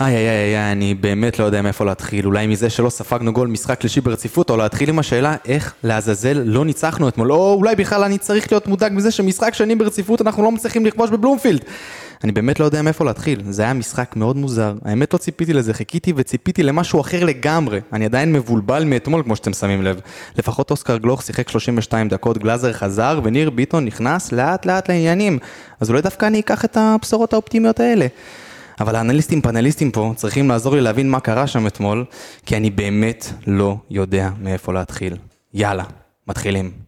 איי איי איי, אני באמת לא יודע מאיפה להתחיל. אולי מזה שלא ספגנו גול משחק שלישי ברציפות, או להתחיל עם השאלה איך לעזאזל לא ניצחנו אתמול. או אולי בכלל אני צריך להיות מודאג מזה שמשחק שני ברציפות אנחנו לא מצליחים לכבוש בבלומפילד. אני באמת לא יודע מאיפה להתחיל. זה היה משחק מאוד מוזר. האמת לא ציפיתי לזה, חיכיתי וציפיתי למשהו אחר לגמרי. אני עדיין מבולבל מאתמול, כמו שאתם שמים לב. לפחות אוסקר גלוך שיחק 32 דקות, גלאזר חזר, וניר ביטון נכנס לאט לאט לעניינים. אז אולי דווקא אני אקח את הבשורות האופטימיות האלה. אבל האנליסטים פאנליסטים פה צריכים לעזור לי להבין מה קרה שם אתמול, כי אני באמת לא יודע מאיפה להתחיל. יאללה, מתחילים.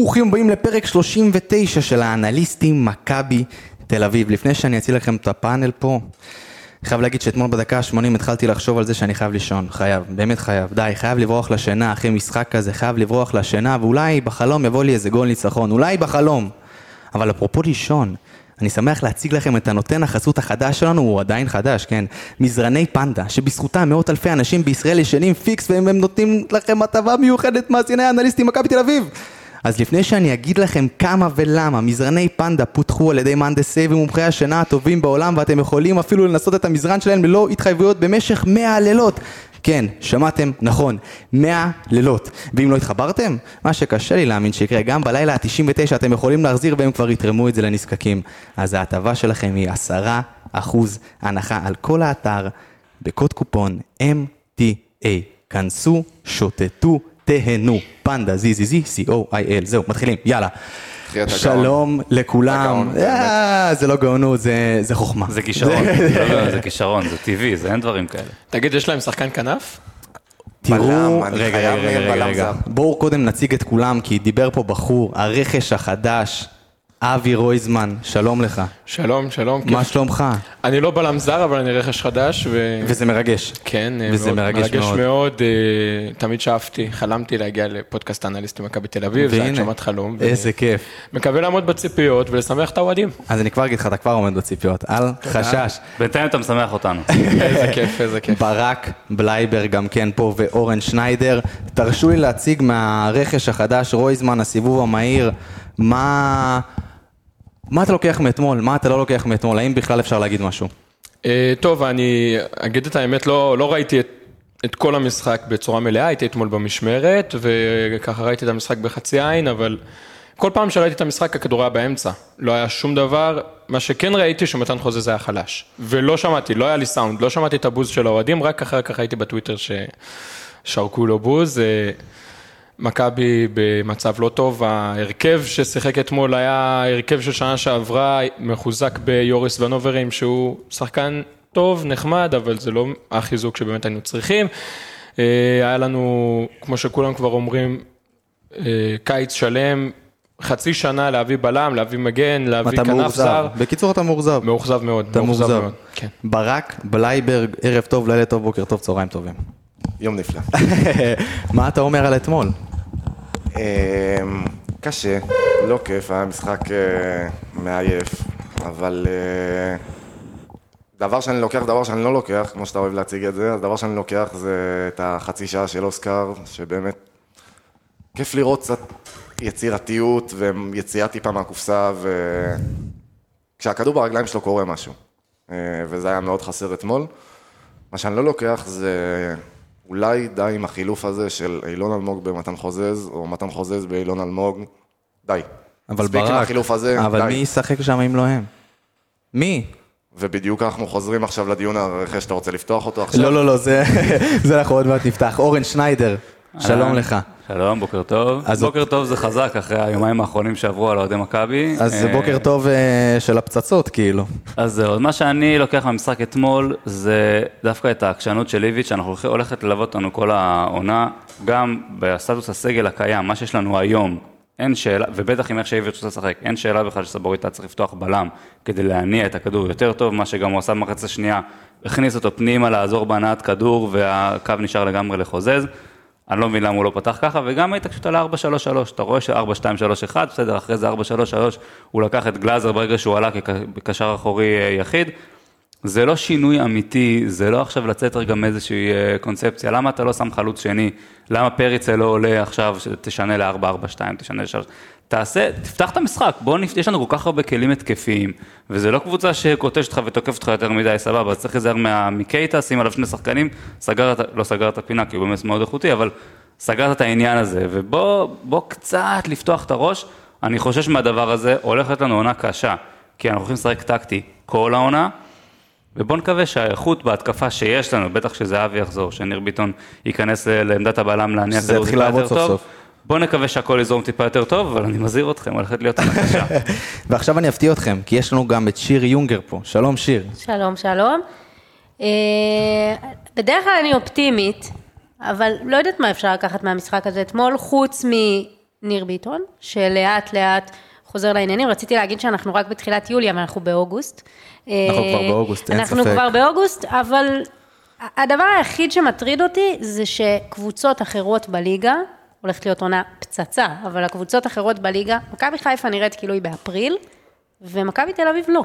ברוכים הבאים לפרק 39 של האנליסטים מכבי תל אביב. לפני שאני אציל לכם את הפאנל פה, חייב להגיד שאתמול בדקה ה-80 התחלתי לחשוב על זה שאני חייב לישון, חייב, באמת חייב, די, חייב לברוח לשינה אחרי משחק כזה, חייב לברוח לשינה, ואולי בחלום יבוא לי איזה גול ניצחון, אולי בחלום. אבל אפרופו לישון, אני שמח להציג לכם את הנותן החסות החדש שלנו, הוא עדיין חדש, כן? מזרני פנדה, שבזכותם מאות אלפי אנשים בישראל ישנים פיקס והם הם נותנים לכם הטבה מיוחדת מאזיני האנליסטים מכבי תל אביב. אז לפני שאני אגיד לכם כמה ולמה מזרני פנדה פותחו על ידי מהנדסי ומומחי השינה הטובים בעולם ואתם יכולים אפילו לנסות את המזרן שלהם ללא התחייבויות במשך 100 לילות. כן, שמעתם נכון, 100 לילות. ואם לא התחברתם, מה שקשה לי להאמין שיקרה, גם בלילה ה-99 אתם יכולים להחזיר והם כבר יתרמו את זה לנזקקים. אז ההטבה שלכם היא 10% הנחה על כל האתר בקוד קופון MTA. כנסו, שוטטו, תהנו. פנדה, זי זי זי, C-O-I-L. זהו, מתחילים, יאללה. שלום לכולם. אה, זה לא גאונות, זה- זה חוכמה. זה כישרון, לא, לא, זה כישרון, זה טבעי, זה אין דברים כאלה. תגיד, יש להם שחקן כנף? תראו, רגע, רגע, רגע. בואו קודם נציג את כולם, כי דיבר פה בחור, הרכש החדש, אבי רויזמן, שלום לך. שלום, שלום. מה כיף. שלומך? אני לא בלם זר, אבל אני רכש חדש, ו... וזה מרגש. כן, אה, וזה מאוד, מרגש מאוד. מאוד. אה, תמיד שאפתי, חלמתי להגיע לפודקאסט האנליסטים מכבי תל אביב, זה והנה, הגשמת חלום. ו- איזה כיף. מקווה לעמוד בציפיות ולשמח את האוהדים. אז אני כבר אגיד לך, אתה כבר עומד בציפיות. אל חשש. בינתיים אתה משמח אותנו. איזה כיף, איזה כיף. ברק בלייבר גם כן פה ואורן שניידר. תרשו לי להציג מהרכש החדש, רויזמן, הסיבוב המהיר, מה... מה אתה לוקח מאתמול? מה אתה לא לוקח מאתמול? האם בכלל אפשר להגיד משהו? אה, טוב, אני אגיד את האמת, לא, לא ראיתי את, את כל המשחק בצורה מלאה, הייתי אתמול במשמרת, וככה ראיתי את המשחק בחצי עין, אבל כל פעם שראיתי את המשחק הכדור היה באמצע, לא היה שום דבר, מה שכן ראיתי שמתן חוזה זה היה חלש, ולא שמעתי, לא היה לי סאונד, לא שמעתי את הבוז של האוהדים, רק אחר כך ראיתי בטוויטר ששרקו לו בוז. מכבי במצב לא טוב, ההרכב ששיחק אתמול היה הרכב של שנה שעברה, מחוזק ביוריס ונוברים שהוא שחקן טוב, נחמד, אבל זה לא החיזוק שבאמת היינו צריכים. אה, היה לנו, כמו שכולם כבר אומרים, אה, קיץ שלם, חצי שנה להביא בלם, להביא מגן, להביא אתה כנף מאוכזב. זר. בקיצור, אתה מאוכזב. מאוכזב מאוד, אתה מאוכזב. מאוד. כן. ברק בלייברג, ערב טוב, לילה טוב, בוקר טוב, צהריים טובים. יום נפלא. מה אתה אומר על אתמול? אמ, קשה, לא כיף, היה משחק אה, מעייף, אבל אה, דבר שאני לוקח, דבר שאני לא לוקח, כמו שאתה אוהב להציג את זה, אז דבר שאני לוקח זה את החצי שעה של אוסקר, שבאמת כיף לראות קצת יצירתיות ויציאה טיפה מהקופסה, וכשהכדור ברגליים שלו קורה משהו, אה, וזה היה מאוד חסר אתמול. מה שאני לא לוקח זה אולי די עם החילוף הזה של אילון אלמוג במתן חוזז, או מתן חוזז באילון אלמוג, די. אבל מספיק עם ברק, החילוף הזה, אבל די. מי ישחק שם אם לא הם? מי? ובדיוק אנחנו חוזרים עכשיו לדיון הרכש, שאתה רוצה לפתוח אותו עכשיו? לא, לא, לא, זה זה אנחנו עוד מעט נפתח. אורן שניידר, שלום. לך. שלום, בוקר טוב. אז- בוקר טוב זה חזק אחרי היומיים האחרונים שעברו על אוהדי מכבי. אז זה אה, בוקר טוב אה, של הפצצות, כאילו. אז זהו, מה שאני לוקח מהמשחק אתמול זה דווקא את העקשנות של איביץ', שאנחנו הולכת ללוות אותנו כל העונה, גם בסטטוס הסגל הקיים, מה שיש לנו היום, אין שאלה, ובטח עם איך שאיביץ' רוצה לשחק, אין שאלה בכלל שסבורית היה צריך לפתוח בלם כדי להניע את הכדור יותר טוב, מה שגם הוא עשה במחצית השנייה, הכניס אותו פנימה לעזור בהנעת כדור והקו נשאר לגמרי לחוזז. אני לא מבין למה הוא לא פתח ככה, וגם ההתעקשות על 4-3-3, אתה רואה ש-4-2-3-1, בסדר, אחרי זה 4-3-3, הוא לקח את גלאזר ברגע שהוא עלה כקשר אחורי אה, יחיד. זה לא שינוי אמיתי, זה לא עכשיו לצאת רגע מאיזושהי אה, קונספציה, למה אתה לא שם חלוץ שני? למה פריצה לא עולה עכשיו, שתשנה ל-4-4-2, תשנה ל-3? תעשה, תפתח את המשחק, בוא, נפ... יש לנו כל כך הרבה כלים התקפיים, וזה לא קבוצה שקוטשת אותך ותוקפת אותך יותר מדי, סבבה, אז צריך להיזהר מה- מקייטה, שים עליו שני שחקנים, סגר את, ה- לא סגר את הפינה, כי הוא באמת מאוד איכותי, אבל סגרת את העניין הזה, ובוא בוא קצת לפתוח את הראש, אני חושש מהדבר הזה, הולכת לנו עונה קשה, כי אנחנו הולכים לשחק טקטי כל העונה, ובוא נקווה שהאיכות בהתקפה שיש לנו, בטח שזהבי יחזור, שניר ביטון ייכנס לעמדת הבלם יתחיל טיפה לעבוד יותר טוב. סוף. בוא נקווה שהכל יזרום טיפה יותר טוב, אבל אני מזהיר אתכם, הולכת להיות עונה קשה. ועכשיו אני אפתיע אתכם, כי יש לנו גם את שיר יונגר פה. שלום שיר. שלום, שלום. אה, בדרך כלל אני אופטימית, אבל לא יודעת מה אפשר לקחת מהמשחק הזה אתמול, חוץ מניר ביטון, שלאט לאט חוזר לעניינים. רציתי להגיד שאנחנו רק בתחילת יולי, אבל אנחנו באוגוסט. אנחנו אה, כבר באוגוסט, אין אנחנו ספק. כבר באוגוסט, אבל הדבר היחיד שמטריד אותי זה שקבוצות אחרות בליגה, הולכת להיות עונה פצצה, אבל הקבוצות אחרות בליגה, מכבי חיפה נראית כאילו היא באפריל, ומכבי תל אביב לא.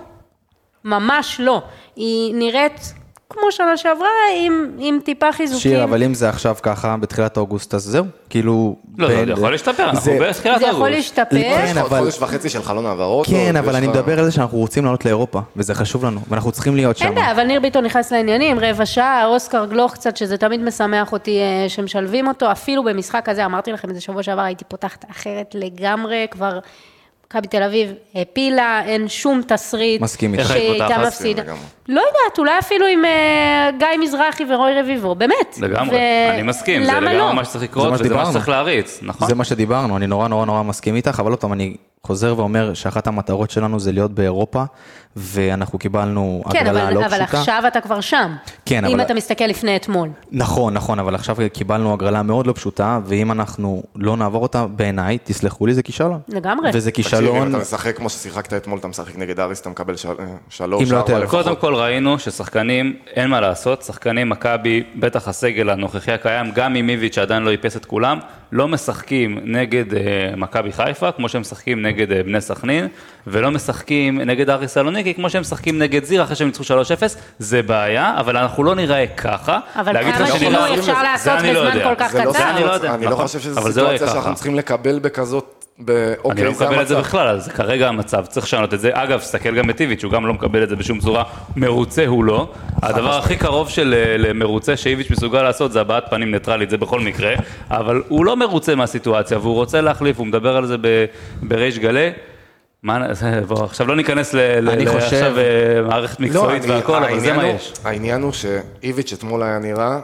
ממש לא. היא נראית כמו שנה שעברה, עם, עם טיפה חיזוקים. שיר, אבל אם זה עכשיו ככה, בתחילת אוגוסט, אז זהו. כאילו... לא, בין- זה יכול להשתפר, אנחנו זה- בתחילת זה יכול אוגוסט. להשתפר. כן, אבל- חודש וחצי של חלון העברות. כן, אבל אני מדבר על זה שאנחנו רוצים לעלות לאירופה, וזה חשוב לנו, ואנחנו צריכים להיות שם. אין בעיה, אבל ניר ביטון נכנס לעניינים, רבע שעה, אוסקר גלוך קצת, שזה תמיד משמח אותי אה, שמשלבים אותו, אפילו במשחק הזה, אמרתי לכם את זה שבוע שעבר, הייתי פותחת אחרת לגמרי, כבר מכבי תל אביב העפילה, אין שום תסריט. מסכים איתך. פותחת? מפסידה. לא יודעת, אולי אפילו עם אה, גיא מזרחי ורוי רביבו, באמת. לגמרי, ו- אני מסכים, זה לגמרי לא? מה שצריך לקרות, וזה מה. שצריך להריץ, נכון? זה מה שדיברנו, אני נורא נורא נורא מסכים איתך, אבל עוד פעם, אני חוזר ואומר שאחת המטרות שלנו זה להיות באירופה, ואנחנו קיבלנו כן, הגרלה אבל, לא אבל פשוטה. עכשיו אתה כבר שם. כן, אם אבל- אתה מסתכל לפני אתמול. נכון, נכון, אבל עכשיו קיבלנו הגרלה מאוד לא פשוטה, ואם אנחנו לא נעבור אותה, בעיניי, תסלחו לי, זה כישלון. לגמרי. וזה תקשיב, כישלון, אם אתה משחק כמו ששיחקת אתמול, אתה משחק נגד אריס, אתה מקבל של- שלוש, אם לא ארבע יותר. לפחות. קודם כל ראינו ששחקנים, אין מה לעשות, שחקנים מכבי, בטח הסגל הנוכחי הקיים, גם עם איביץ' שעדיין לא איפס את כולם, לא משחקים נגד אה, מכבי חיפה, כמו שהם משחקים נגד אה, בני סכנין, ולא משחקים נגד אריס סלוניקי, כמו שהם משחקים נגד זיר אחרי שהם ניצחו 3-0, זה בעיה, אבל אנחנו לא נראה ככה. אבל כמה שינוי אפשר זה לעשות אני לא בזמן. כל כך לא קצר? זה אני לא יודע, אני לא. חושב שזו אבל זה לא יהיה סיטואציה שאנחנו. צריכים לקבל בכזאת, אני אוקיי, לא מקבל את זה. בכלל, זה כרגע המצב, צריך לשנות את זה. אגב, תסתכל גם בטיביץ', הוא גם לא מקבל את זה בשום צורה, מרוצה הוא לא. הדבר הכי קרוב של אה, למרוצה שאיביץ' מסוגל לעשות זה הבעת פנים ניטרלית, זה בכל מקרה, אבל הוא לא מרוצה מהסיטואציה, והוא רוצה להחליף, הוא מדבר על זה בריש גלי. מה, בוא, עכשיו לא ניכנס ל- אני ל- חושב- עכשיו אה, מערכת מקצועית אני- והכל, אבל זה מה יש. העניין הוא שאיביץ' אתמול היה נראה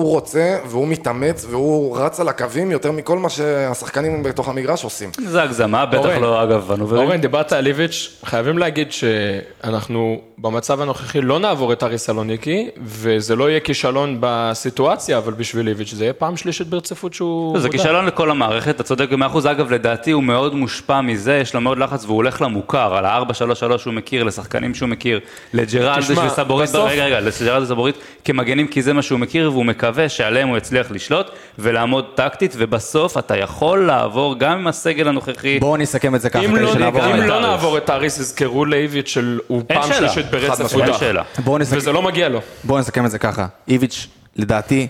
שהוא רוצה והוא מתאמץ והוא רץ על הקווים יותר מכל מה שהשחקנים בתוך המגרש עושים. זה הגזמה, בטח אורן. לא, אגב, הנוברים. אורן, דיברת על איביץ', חייבים להגיד שאנחנו במצב הנוכחי לא נעבור את אריס סלוניקי, וזה לא יהיה כישלון בסיטואציה, אבל בשביל איביץ' זה יהיה פעם שלישית ברציפות שהוא... זה הודח. כישלון לכל המערכת, אתה צודק במאה אחוז, אגב לדעתי הוא מאוד מושפע מזה, יש לו מאוד לחץ והוא הולך למוכר, על ה-4-3-3 שהוא מכיר, לשחקנים שהוא מכיר, לג'רלדש וסבורית, בסוף- רגע רגע, לג'רלדש וסבורית כמגנים כי זה מה שהוא מכיר והוא מקווה שעליהם הוא יצליח לשלוט ולעמוד טקטית ובסוף אתה יכול לעבור גם עם הסגל הנוכחי, בואו נסכם את זה ככה, אם כדי לא, שנעבור אם לא. נעבור את אריס, יזכרו לאיביץ' של הוא פעם. שלישית ברצף. הודח. אין שאלה. נסכם, וזה לא מגיע לו. בואו נסכם את זה ככה. איביץ', לדעתי,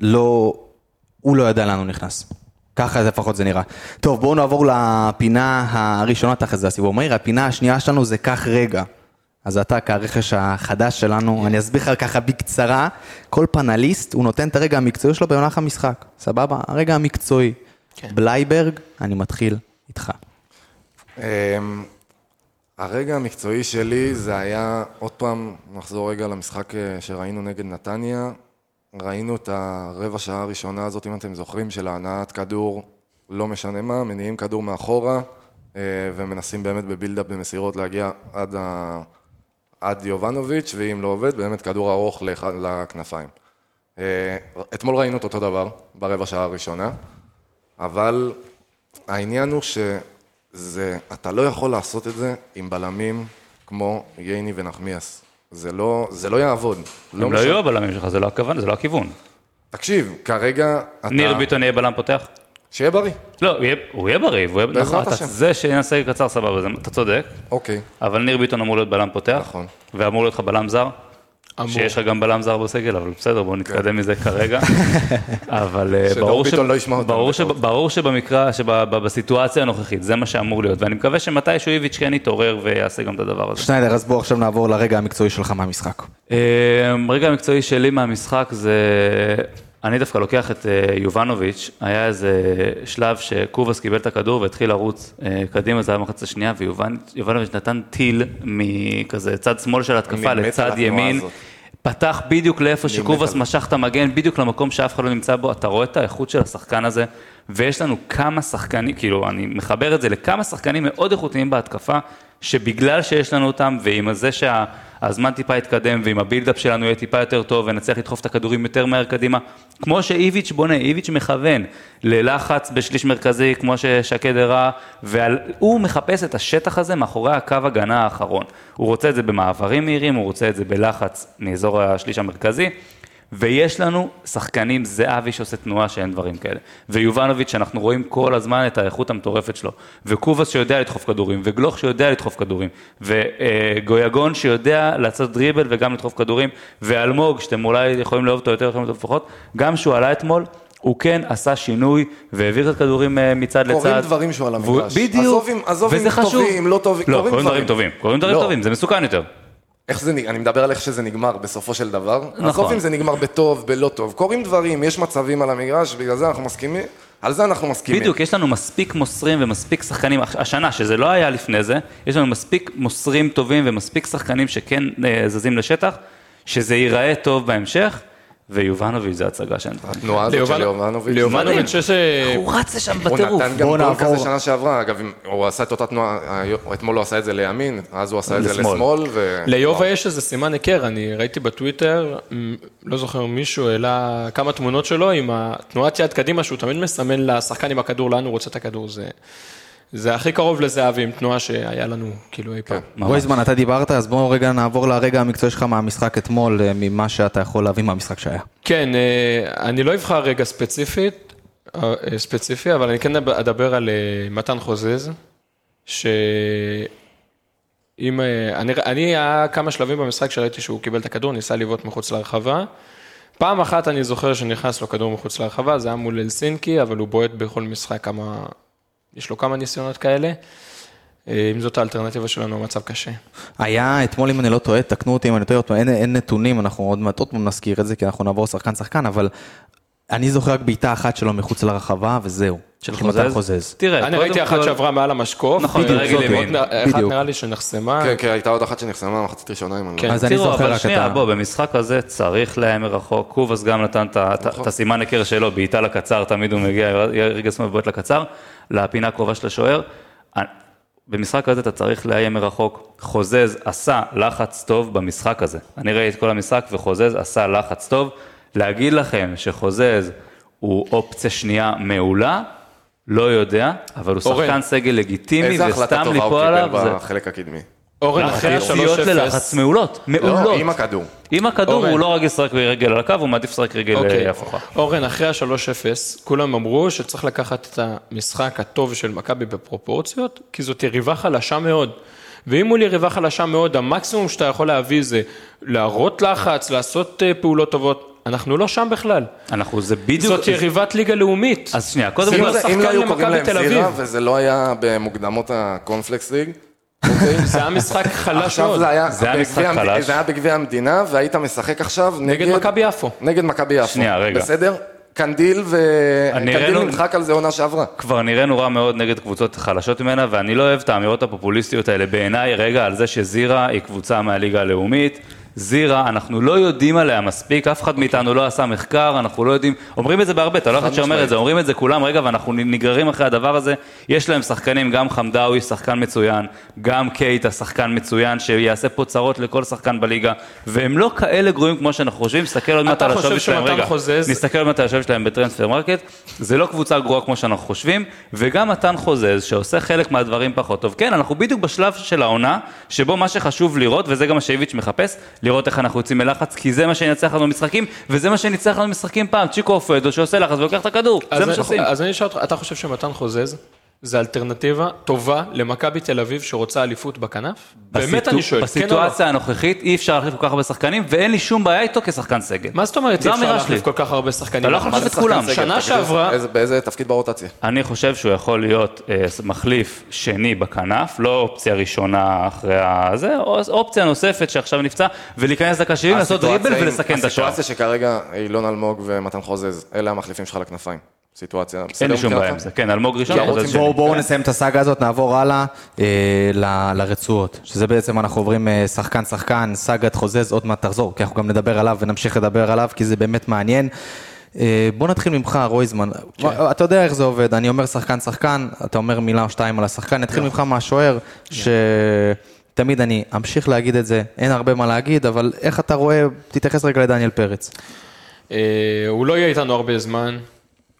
לא... הוא לא ידע לאן הוא נכנס. ככה לפחות זה נראה. טוב, בואו נעבור לפינה הראשונה תחת זה הסיבוב מהיר. הפינה השנייה שלנו זה קח רגע. אז אתה כרכש החדש שלנו, אני אסביר לך ככה בקצרה, כל פנליסט, הוא נותן את הרגע המקצועי שלו במהלך המשחק, סבבה? הרגע המקצועי. בלייברג, אני מתחיל איתך. אמ, הרגע המקצועי שלי זה היה, עוד פעם, נחזור רגע למשחק אה, שראינו נגד נתניה. ראינו את הרבע שעה הראשונה הזאת, אם אתם זוכרים, של ההנעת כדור, לא משנה מה, מניעים כדור מאחורה, אה, ומנסים באמת בבילדאפ במסירות להגיע עד, ה... עד יובנוביץ', ואם לא עובד, באמת כדור ארוך לכנפיים. אה, אתמול ראינו את אותו דבר, ברבע שעה הראשונה, אבל העניין הוא שזה, אתה לא יכול לעשות את זה עם בלמים כמו ייני ונחמיאס. זה לא, זה לא יעבוד. הם לא משנה. יהיו הבלמים שלך, זה לא הכוון, זה לא הכיוון. תקשיב, כרגע אתה... ניר ביטון יהיה בלם פותח? שיהיה בריא. לא, הוא יהיה- הוא יהיה בריא, והוא יהיה- בעזרת נכון, אתה- השם. זה שיהיה סגל קצר סבבה, זה- אתה צודק, אוקיי. אבל ניר ביטון אמור להיות בלם פותח, נכון. ואמור להיות לך בלם זר, אמור. שיש לך גם בלם זר בסגל, אבל בסדר, בואו נתקדם מזה כרגע. אבל אה, ברור ש- לא ברור ש-. ברור שבמקרה, שבסיטואציה הנוכחית, זה מה שאמור להיות, ואני מקווה שמתישהו איביץ' כן יתעורר ויעשה גם את הדבר הזה. שניידר, אז בואו עכשיו נעבור לרגע המקצועי שלך מהמשחק. אה, רגע המקצועי שלי מהמשחק זה, אני דווקא לוקח את אה, יובנוביץ', היה איזה שלב שקובאס קיבל את הכדור והתחיל לרוץ אה, קדימה, זה היה במחצית השנייה, ויובנוביץ' נתן טיל מכזה צד שמאל של התקפה לצד ימין. פתח בדיוק לאיפה שקובאס משך את המגן, בדיוק למקום שאף אחד לא נמצא בו, אתה רואה את האיכות של השחקן הזה, ויש לנו כמה שחקנים, כאילו, אני מחבר את זה לכמה שחקנים מאוד איכותיים בהתקפה, שבגלל שיש לנו אותם, ועם זה שהזמן טיפה יתקדם, ועם הבילדאפ שלנו יהיה טיפה יותר טוב, ונצליח לדחוף את הכדורים יותר מהר קדימה, כמו שאיביץ' בונה, איביץ' מכוון ללחץ בשליש מרכזי, כמו ששקד הראה, והוא מחפש את השטח הזה מאחורי הקו הגנה האחרון. הוא רוצה את זה במעברים מהירים, הוא רוצה את זה בלחץ מאזור השליש המרכזי. ויש לנו שחקנים, זהבי שעושה תנועה שאין דברים כאלה, ויובנוביץ' שאנחנו רואים כל הזמן את האיכות המטורפת שלו, וקובאס שיודע לדחוף כדורים, וגלוך שיודע לדחוף כדורים, וגויגון שיודע לעשות דריבל וגם לדחוף כדורים, ואלמוג, שאתם אולי יכולים לאהוב אותו יותר, יכולים לאהוב אותו פחות, גם שהוא עלה אתמול, הוא כן עשה שינוי, והעביר את הכדורים אה, מצד לצד. קורים דברים שהוא על המגרש. בדיוק, עזוב אם- עזוב אם וזה חשוב. טובים, לא טובים, לא, קורים דברים. טובים, קורים דברים לא. טובים, זה מסוכן יותר. איך זה, נג- אני מדבר על איך שזה נגמר בסופו של דבר. נכון. עזוב אם זה נגמר בטוב, בלא טוב. קורים דברים, יש מצבים על המגרש, בגלל זה אנחנו מסכימים. על זה אנחנו מסכימים. בדיוק, יש לנו מספיק מוסרים ומספיק שחקנים, השנה, שזה לא היה לפני זה, יש לנו מספיק מוסרים טובים ומספיק שחקנים שכן אה, זזים לשטח, שזה ייראה טוב בהמשך, ויובנוביץ' זה הצגה שאין דברים. התנועה הזאת של יובנוביץ'. ליובנוביץ' יש... אה, הוא רץ לשם הוא בטירוף. נתן גם גול. כזה שנה שעברה, אגב, הוא עשה את אותה תנועה, היום- אתמול הוא עשה את זה לימין, אז הוא עשה את זה לשמאל. ליובה יש איזה סימן היכר, אני ראיתי בטוויטר, לא זוכר, מישהו העלה כמה תמונות שלו עם התנועת יד קדימה, שהוא תמיד מסמן לשחקן עם הכדור, לאן הוא רוצה את הכדור. זה, זה הכי קרוב לזהבי עם תנועה שהיה לנו, כאילו אי פעם. גויזמן, אתה דיברת, אז בואו רגע נעבור לרגע המקצועי שלך מהמשחק אתמול, אה, ממה שאתה יכול להביא מהמשחק שהיה. כן, אה, אני לא אבחר רגע ספציפית, אה, ספציפי, אבל אני כן אדבר- על מתן חוזז, שאם... אה, אני, אני היה כמה שלבים במשחק שראיתי שהוא קיבל את הכדור, ניסה לבעוט מחוץ להרחבה. פעם אחת אני זוכר שנכנס לו כדור מחוץ להרחבה, זה היה מול אלסינקי, אבל הוא בועט בכל משחק כמה... יש לו כמה ניסיונות כאלה. אה, אם זאת האלטרנטיבה שלנו, המצב קשה. היה אתמול, אם אני לא טועה, תקנו אותי אם אני טועה, אין, אין נתונים, אנחנו עוד מעט עוד פעם נזכיר את זה, כי אנחנו נעבור שחקן-שחקן, אבל אני זוכר רק בעיטה אחת שלו מחוץ לרחבה, וזהו. של חוזז? חוזז. תראה, אני ראיתי אחת כל- שעברה מעל המשקוף. נכון, בדיוק, ימין. אחת בדיוק. נראה לי שנחסמה. כן, כן, הייתה עוד אחת שנחסמה, מחצית ראשונה, אם אני לא כן. אז אני זוכר רק את שנייה, ה... בוא, במשחק הזה צריך להיאמר רחוק, קובאס גם נתן את את הסימן היכר שלו, בעיטה לקצר, תמיד הוא מגיע, רגע שמאל ובועט לקצר, לפינה הקרובה של השוער. במשחק הזה אתה צריך לאיים מרחוק. חוזז עשה לחץ טוב במשחק הזה. אני ראיתי את כל המשחק וחוזז עשה לחץ טוב. להגיד לכם שחוזז הוא אופציה שנייה מעולה, לא יודע, אבל הוא אורן, שחקן סגל לגיטימי, איזה החלטה וסתם טובה ליפול הוא עליו, קיבל. בחלק הקדמי. אורן, אחרי יציאות ללחץ ה-3-0, מעולות, מעולות. לא, עם הכדור. עם הכדור אורן. הוא לא רגיל לשחק ברגל על הקו, הוא מעדיף לשחק רגל אוקיי, אה, הפוכה. אורן, אחרי ה-3-0, כולם אמרו שצריך לקחת את המשחק הטוב של מכבי בפרופורציות, כי זאת יריבה חלשה מאוד. ואם מול יריבה חלשה מאוד, המקסימום שאתה יכול להביא זה להראות לחץ, לעשות אה, פעולות טובות. אנחנו לא שם בכלל. אנחנו, זה בדיוק... זאת יריבת ליגה לאומית. אז שנייה, קודם אם כל... זה- שחקן אם לא היו קוראים למכבי להם תל אביב. זירה, וזה לא היה במוקדמות הקונפלקס ליג? זה היה משחק חלש מאוד. זה היה משחק חלש. זה היה בגביע המדינה, והיית משחק עכשיו נגד... נגד מכבי יפו. נגד מכבי יפו. שנייה, רגע. בסדר? קנדיל ו... אני קנדיל נמחק על זה עונה שעברה. כבר נראינו רע מאוד נגד קבוצות חלשות ממנה, ואני לא אוהב את האמירות הפופוליסטיות האלה בעיניי, רגע, על זה שזירה היא קבוצה מהליגה הלאומית. זירה, אנחנו לא יודעים עליה מספיק, אף אחד מאיתנו לא עשה מחקר, אנחנו לא יודעים, אומרים את זה בהרבה, אתה לא אחד שאומר. את זה, אומרים את זה כולם, רגע, ואנחנו נגררים אחרי הדבר הזה. יש להם שחקנים, גם חמדאווי, שחקן מצוין, גם קייטה, שחקן מצוין, שיעשה פה צרות לכל שחקן בליגה, והם לא כאלה גרועים כמו שאנחנו חושבים, נסתכל עוד מעט על השווי שלהם, רגע, חוזז- נסתכל עוד מעט על השווי שלהם ב Transfermarkt, זה לא קבוצה גרועה כמו שאנחנו חושבים, וגם מתן חוזז, שעושה חלק מהדברים פחות טוב. כן, אנחנו בדיוק בשלב של העונה, שבו מה שחשוב לראות, וזה גם מה שאיביץ' מחפש, לראות איך אנחנו יוצאים מלחץ, כי זה מה שינצח לנו משחקים, וזה מה שניצח לנו משחקים פעם, צ'יקו אופדו שעושה לחץ ולוקח את הכדור, זה מה שעושים. אז אני אשאל אותך, אתה חושב שמתן חוזז זה אלטרנטיבה טובה למכבי תל אביב שרוצה אליפות בכנף? באמת בסיטו- אני שואל, כן או לא? בסיטואציה הנוכחית אי אפשר להחליף כל כך הרבה שחקנים, ואין לי שום בעיה איתו כשחקן סגל. מה זאת אומרת אי אפשר להחליף שלי. כל כך הרבה שחקנים? אתה לא יכול להחליף את כולם. שנה שעברה... איזה- באיזה תפקיד ברוטציה? אני חושב שהוא יכול להיות אה, מחליף שני בכנף, לא אופציה ראשונה אחרי הזה, או אופציה נוספת שעכשיו נפצע, ולהיכנס דקה 70, לעשות דריבל עם- ולסכן את השער. הסיטואציה שכרגע אילון אלמוג ומתן חוזז, אלה המחליפים שלך לכנפיים. סיטואציה, בסדר אין לי שום בעיה עם? זה. כן, אלמוג ראשון. בואו נסיים את הסאגה הזאת, נעבור הלאה אה, ל- לרצועות. שזה בעצם, אנחנו עוברים אה, שחקן-שחקן, סאגת חוזז, עוד מעט תחזור, כי אנחנו גם נדבר עליו ונמשיך לדבר עליו, כי זה באמת מעניין. אה, בוא נתחיל ממך, רויזמן. מה- אתה יודע איך זה עובד, אני אומר שחקן-שחקן, אתה אומר מילה או שתיים על השחקן, נתחיל ממך מהשוער, שתמיד אני אמשיך להגיד את זה, אין הרבה מה להגיד, אבל איך אתה רואה, תתייחס רגע לדניאל פרץ. אה, הוא לא יהיה איתנו הרבה זמן,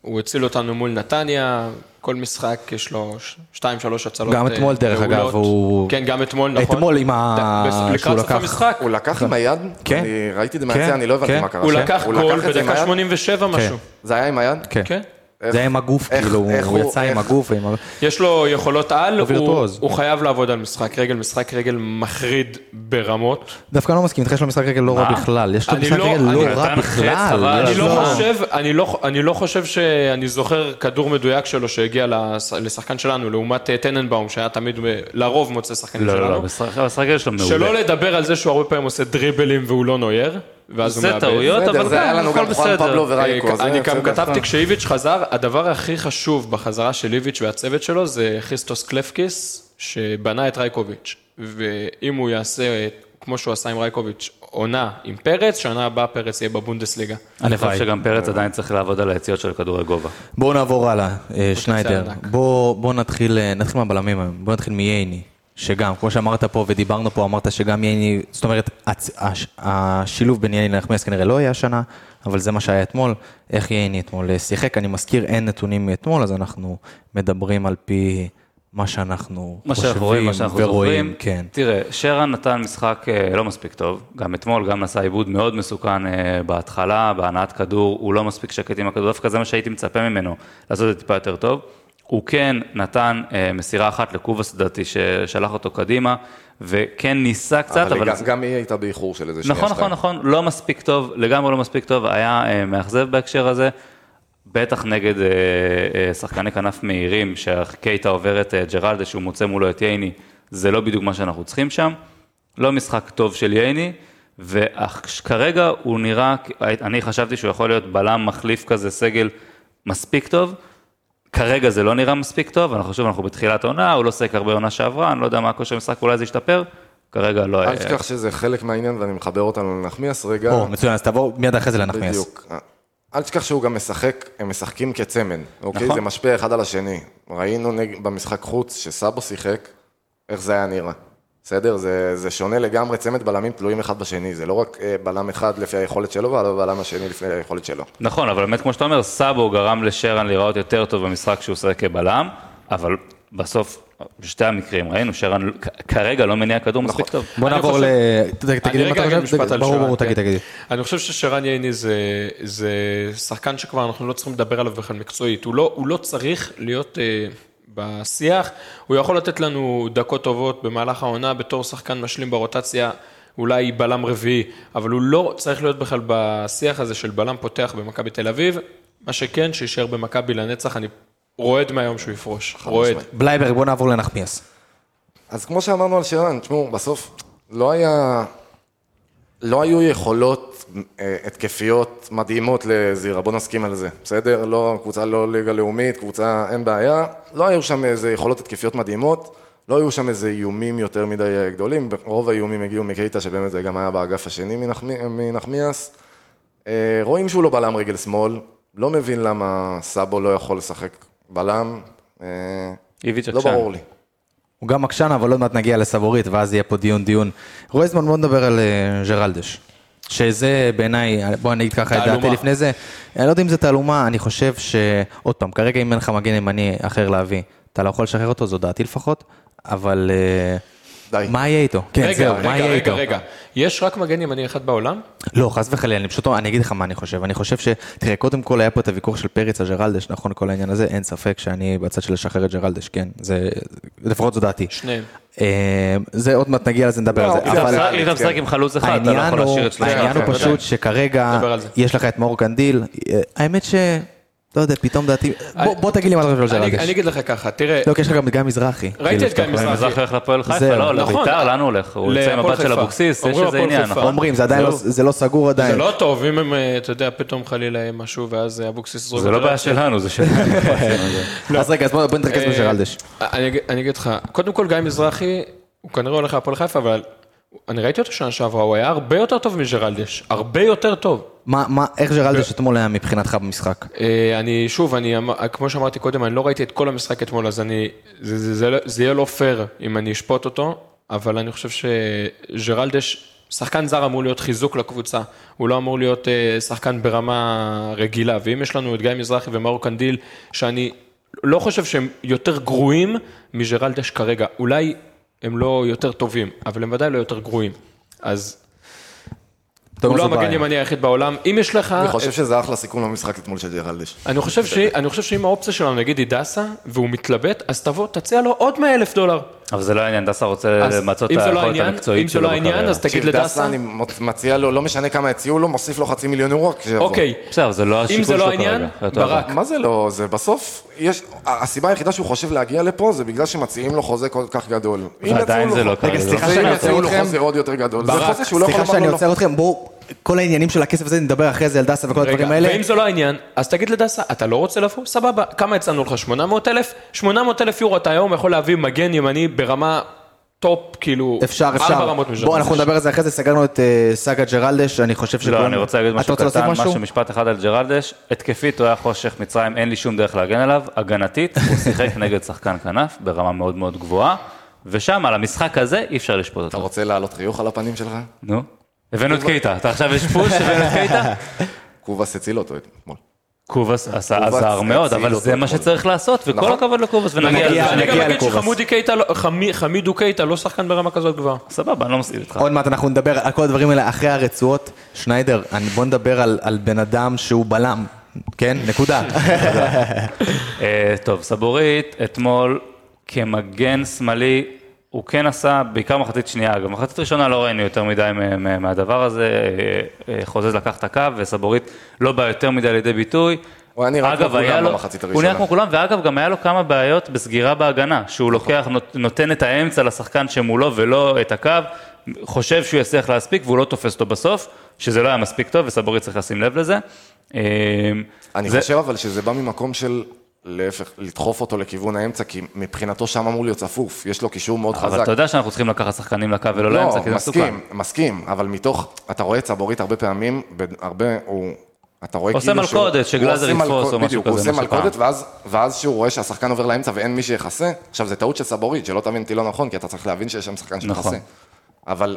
הוא הציל אותנו מול נתניה, כל משחק יש לו ש- שתיים, שלוש הצלות גם אה, אתמול, דרך. אגב, הוא- כן, גם אתמול, נכון. אתמול עם ה- שהוא לקראת סוף לקח- המשחק, הוא לקח עם היד? כן. אני ראיתי את זה כן, מהצד, אני לא הבנתי כן. מה קרה. הוא. לקח גול בדקה היד? 87 משהו. זה היה עם היד? כן. איך- זה היה עם הגוף, איך- כאילו, איך הוא הוא- יצא עם איך- הגוף ועם ה... יש לו יכולות על, הוא הוא, חייב לעבוד על משחק רגל, משחק רגל מחריד ברמות. דווקא לא מסכים, איתך יש לו משחק רגל לא רע? בכלל, יש לו משחק לא- רגל לא רע בכלל. אני לו- לא חושב, אני לא, אני לא חושב שאני זוכר כדור מדויק שלו שהגיע לש- לשחקן שלנו, לעומת אה, טננבאום, שהיה תמיד, לרוב מוצא שחקנים לא, שלנו. לא, לא, משחק המשחק שלו מעולה. שלא לדבר על זה שהוא הרבה פעמים עושה דריבלים והוא לא נויר, ואז הוא זה מאבד. טעויות, בסדר, אבל זה היה גם, לנו גם חואן. פבלו ורייקו. אה, זה אני גם. כתבתי כשאיביץ' חזר, הדבר הכי חשוב בחזרה של איביץ' והצוות שלו זה חיסטוס קלפקיס, שבנה את רייקוביץ'. ואם הוא יעשה, כמו שהוא עשה עם רייקוביץ', עונה עם פרץ, שנה הבאה פרץ יהיה בבונדסליגה. אני. חושב שגם פרץ עדיין צריך לעבוד על היציאות של כדורי גובה. בואו נעבור הלאה, אה, שניידר. בואו נתחיל, אה, נתחיל מהבלמים היום, בואו נתחיל מייני. שגם, כמו שאמרת פה ודיברנו פה, אמרת שגם ייני, זאת אומרת, הצ, הש, השילוב בין ייני לנחמיאס כנראה לא יהיה השנה, אבל זה מה שהיה אתמול. איך ייני אתמול אה, שיחק? אני מזכיר, אין נתונים מאתמול, אז אנחנו מדברים על פי מה שאנחנו מה חושבים שאנחנו רואים, מה שאנחנו ורואים. זוכרים. כן. תראה, שרן נתן משחק אה, לא מספיק טוב, גם אתמול, גם נשא עיבוד מאוד מסוכן אה, בהתחלה, בהנעת כדור, הוא לא מספיק שקט עם הכדור, דווקא זה מה שהייתי מצפה ממנו, לעשות את זה טיפה יותר טוב. הוא כן נתן אה, מסירה אחת לקובס לדעתי, ששלח אותו קדימה, וכן ניסה קצת, אבל אבל... גם- גם היא הייתה באיחור של איזה שנייה. נכון, נכון, נכון, לא מספיק טוב, לגמרי לא מספיק טוב, היה אה, מאכזב בהקשר הזה, בטח נגד אה, אה, שחקני כנף מהירים, שקייטה עוברת אה, ג'רלדה, שהוא מוצא מולו את ייני, זה לא בדיוק מה שאנחנו צריכים שם, לא משחק טוב של ייני, וכרגע הוא נראה, אני חשבתי שהוא יכול להיות בלם מחליף כזה, סגל מספיק טוב, כרגע זה לא נראה מספיק טוב, אנחנו שוב, אנחנו בתחילת העונה, הוא לא שיחק הרבה עונה שעברה, אני לא יודע מה הכושר משחק, אולי זה ישתפר, כרגע לא... אל אה, תשכח שזה חלק מהעניין ואני מחבר אותנו לנחמיאס רגע. או, מצוין, אז תעבור מיד אחרי זה לנחמיאס. בדיוק. אל תשכח שהוא גם משחק, הם משחקים כצמד, אוקיי? נכון. זה משפיע אחד על השני. ראינו נג... במשחק חוץ שסאבו שיחק, איך זה היה נראה. בסדר? זה, זה שונה לגמרי, צמד בלמים תלויים אחד בשני, זה לא רק אה, בלם אחד לפי היכולת שלו, אבל בלם השני לפי היכולת שלו. נכון, אבל באמת, כמו שאתה אומר, סאבו גרם לשרן להיראות יותר טוב במשחק שהוא שיחק כבלם, אבל בסוף, בשתי המקרים, ראינו, שרן כרגע לא מניע כדור מספיק טוב. בוא אני נעבור ל... חושב- ת- תגיד מה אתה חושב? משפט על ברור, שרן, ברור, כן. תגיד, תגיד. אני חושב ששרן ייני זה, זה שחקן שכבר אנחנו לא צריכים לדבר עליו בכלל מקצועית. הוא לא, הוא לא צריך להיות אה, בשיח, הוא יכול לתת לנו דקות טובות במהלך העונה בתור שחקן משלים ברוטציה, אולי בלם רביעי, אבל הוא לא צריך להיות בכלל בשיח הזה של בלם פותח במכבי תל אביב. מה שכן, שיישאר במכבי לנצח, אני רועד מהיום שהוא יפרוש. רועד. בלייברג, בוא נעבור לנחמיאס. אז כמו שאמרנו על שרן, תשמעו, בסוף לא היה... לא היו יכולות התקפיות מדהימות לזירה, בוא נסכים על זה, בסדר? לא, קבוצה לא ליגה לאומית, קבוצה אין בעיה, לא היו שם איזה יכולות התקפיות מדהימות, לא היו שם איזה איומים יותר מדי אה, גדולים, רוב האיומים הגיעו מקייטה, שבאמת זה גם היה באגף השני מנחמי- מנחמיאס. אה, רואים שהוא לא בלם רגל שמאל, לא מבין למה סאבו לא יכול לשחק בלם, אה, איביץ' לא. ברור לי. הוא גם עקשן, אבל עוד מעט נגיע לסבורית, ואז יהיה פה דיון דיון. רועזמן, בוא נדבר על אה, ג'רלדש. שזה בעיניי, בוא אני אגיד ככה את דעתי. לפני זה. אני לא יודע אם זה תעלומה, אני חושב ש... עוד פעם, כרגע אם אין לך מגן ימני אחר להביא, אתה לא יכול לשחרר אותו, זו דעתי לפחות, אבל... אה, די. מה יהיה איתו? כן, רגע, זהו, מה רגע, יהיה רגע, איתו? רגע. יש רק מגן ימני אחד בעולם? לא, חס וחלילה, אני פשוט, אני אגיד לך מה אני חושב. אני חושב ש... תראה, קודם כל היה פה את הוויכוח של פריץ על ג'רלדש, נכון, כל העניין הזה, אין ספק שאני בצד של לשחרר את ג'רלדש, כן. זה, לפחות זו דעתי. שניהם. אה, זה עוד מעט נגיע לזה, נדבר על זה. אם אתה משחק. עם חלוץ אחד, אתה לא יכול להשאיר את שלושה. העניין הוא פשוט. שכרגע. יש לך את מאור קנדיל, אה, האמת ש... לא יודע, פתאום דעתי... בוא- תגיד לי מה אתה חושב על אני אני. אגיד לך ככה, תראה, לא, כי יש לך גם את גיא מזרחי. ראיתי כאילו, את גיא מזרחי. מזרחי הולך להפועל חיפה. לא. לביתר, לאן הוא הולך? הוא יוצא עם הבת של. אבוקסיס, יש איזה עניין. נכון? אומרים, זה עדיין לא- זה לא סגור זה עדיין. לא טוב, אם הם, אה, אתה יודע, פתאום חלילה יהיה משהו, ואז אה, אבוקסיס זורק זה לא בעיה. שלנו, זה שלנו. אז רגע, אז בוא נתרכז אה, בג'רלדש. אני אגיד- לך, קודם כל גיא מזרחי, הוא כנראה הולך להפועל חיפה, אבל אני ראיתי אותו שנה שעברה, הוא היה הרבה יותר טוב מג'רלדש, הרבה יותר טוב. מה, מה, איך ג'רלדש אתמול היה מבחינתך במשחק? אה, אני, שוב, אני, אמר- כמו שאמרתי קודם, אני לא ראיתי את כל המשחק אתמול, אז אני, זה, זה, זה, לא- זה יהיה לא פייר אם אני אשפוט אותו, אבל אני חושב שג'רלדש, שחקן זר אמור להיות חיזוק לקבוצה, הוא לא אמור להיות אה, שחקן ברמה רגילה, ואם יש לנו את גיא מזרחי ומאור קנדיל, שאני לא חושב שהם יותר גרועים מג'רלדש כרגע, אולי הם לא יותר טובים, אבל הם ודאי לא יותר גרועים, אז הוא לא המגן. ימני היחיד בעולם, אם יש לך... אני חושב שזה אחלה סיכום למשחק אתמול של ג'רלדש. אני חושב, ש... אני חושב שאם האופציה שלנו נגיד היא דסה, והוא מתלבט, אז תבוא, תציע לו עוד 100 אלף דולר. אבל זה לא העניין, דסה רוצה אז למצות את אם זה לא היכולת העניין, המקצועית אם זה שלו לא העניין, בקריירה. אז תגיד לדסה, דסה, אני מציע לו, לא משנה כמה הציעו לו, מוסיף לו חצי מיליון. כשיבוא. אוקיי, בסדר, זה לא אם השיקול זה לא שלו העניין, כרגע. אותו ברק. מה זה לא, זה בסוף, יש, הסיבה היחידה שהוא חושב להגיע לפה זה בגלל שמציעים לו חוזה כל כך גדול. אם ועדיין יציעו זה לא כרגע. סליחה שאני יציעו עוצר לו אתכם. לא לא. כל העניינים של הכסף הזה, נדבר אחרי זה על דסה וכל הדברים רגע, האלה. ואם זה לא העניין, אז תגיד לדסה, אתה לא רוצה לבוא? סבבה, כמה הצענו לך? 800 אלף? 800 אלף יורו אתה היום יכול להביא מגן ימני ברמה טופ, כאילו, אפשר, ארבע אפשר. רמות בואו, מז'רלדש. אנחנו נדבר על זה אחרי זה, סגרנו את אה, סאגה ג'רלדש, אני חושב שכולם... לא, אני רוצה להגיד משהו אתה רוצה קטן, משהו? משהו, משפט אחד על ג'רלדש. התקפית הוא היה חושך מצרים, אין לי שום דרך להגן עליו. הגנתית, הוא שיחק נגד שחקן כנף ברמה מאוד מאוד גבוהה. ושם, על המשחק הזה, אי אפשר לשפוט אתה אותו. רוצה להעלות חיוך על הפנים שלך? נו. הבאנו את קייטה. אתה עכשיו יש פוש, הבאנו את קייטה? קובאס הציל אותו אתמול. קובאס עשה עזר מאוד, אבל זה מה. שצריך לעשות, וכל נכון. הכבוד לקובאס, ונגיע נגיע- לזה. אני גם אגיד לקובס. שחמודי קייטה, לא- חמי- חמידו קייטה לא שחקן ברמה כזאת גבוהה. סבבה, אני לא מסכים איתך. עוד מעט אנחנו נדבר על כל הדברים האלה אחרי הרצועות. שניידר, אני- בוא נדבר על- על בן אדם שהוא בלם, כן? נקודה. אה, טוב, סבורית, אתמול כמגן שמאלי, הוא כן עשה, בעיקר מחצית שנייה, אגב, מחצית ראשונה לא ראינו יותר מדי מהדבר הזה, אה, אה, חוזז לקח את הקו, וסבורית לא בא יותר מדי לידי ביטוי. הוא היה נראה כמו כולם במחצית הוא נראה הראשונה. כמו כולם, ואגב, גם היה לו כמה בעיות בסגירה בהגנה, שהוא לוקח, נות- נותן את האמצע לשחקן שמולו ולא את הקו, חושב שהוא יצליח להספיק והוא לא תופס אותו בסוף, שזה לא היה מספיק טוב, וסבורית צריך לשים לב לזה. אה, אני זה- חושב אבל שזה בא ממקום של להפך, לדחוף אותו לכיוון האמצע, כי מבחינתו שם אמור להיות צפוף, יש לו קישור מאוד חזק. אבל אתה יודע שאנחנו צריכים לקחת שחקנים לקו ולא לאמצע, כי זה מסוכן. מסכים, מסכים, אבל מתוך, אתה רואה את סבורית הרבה פעמים, הרבה, הוא, אתה רואה עושה כאילו שהוא- מלכודת, שגלאזר עושה יתפוס או משהו בדיוק, כזה, הוא עושה. מלכודת, ואז, ואז שהוא רואה שהשחקן עובר לאמצע ואין מי שיכסה, עכשיו זה טעות של סבורית, שלא תבין אותי לא נכון, כי אתה צריך להבין שיש שם שחקן נכון. שיכסה. אבל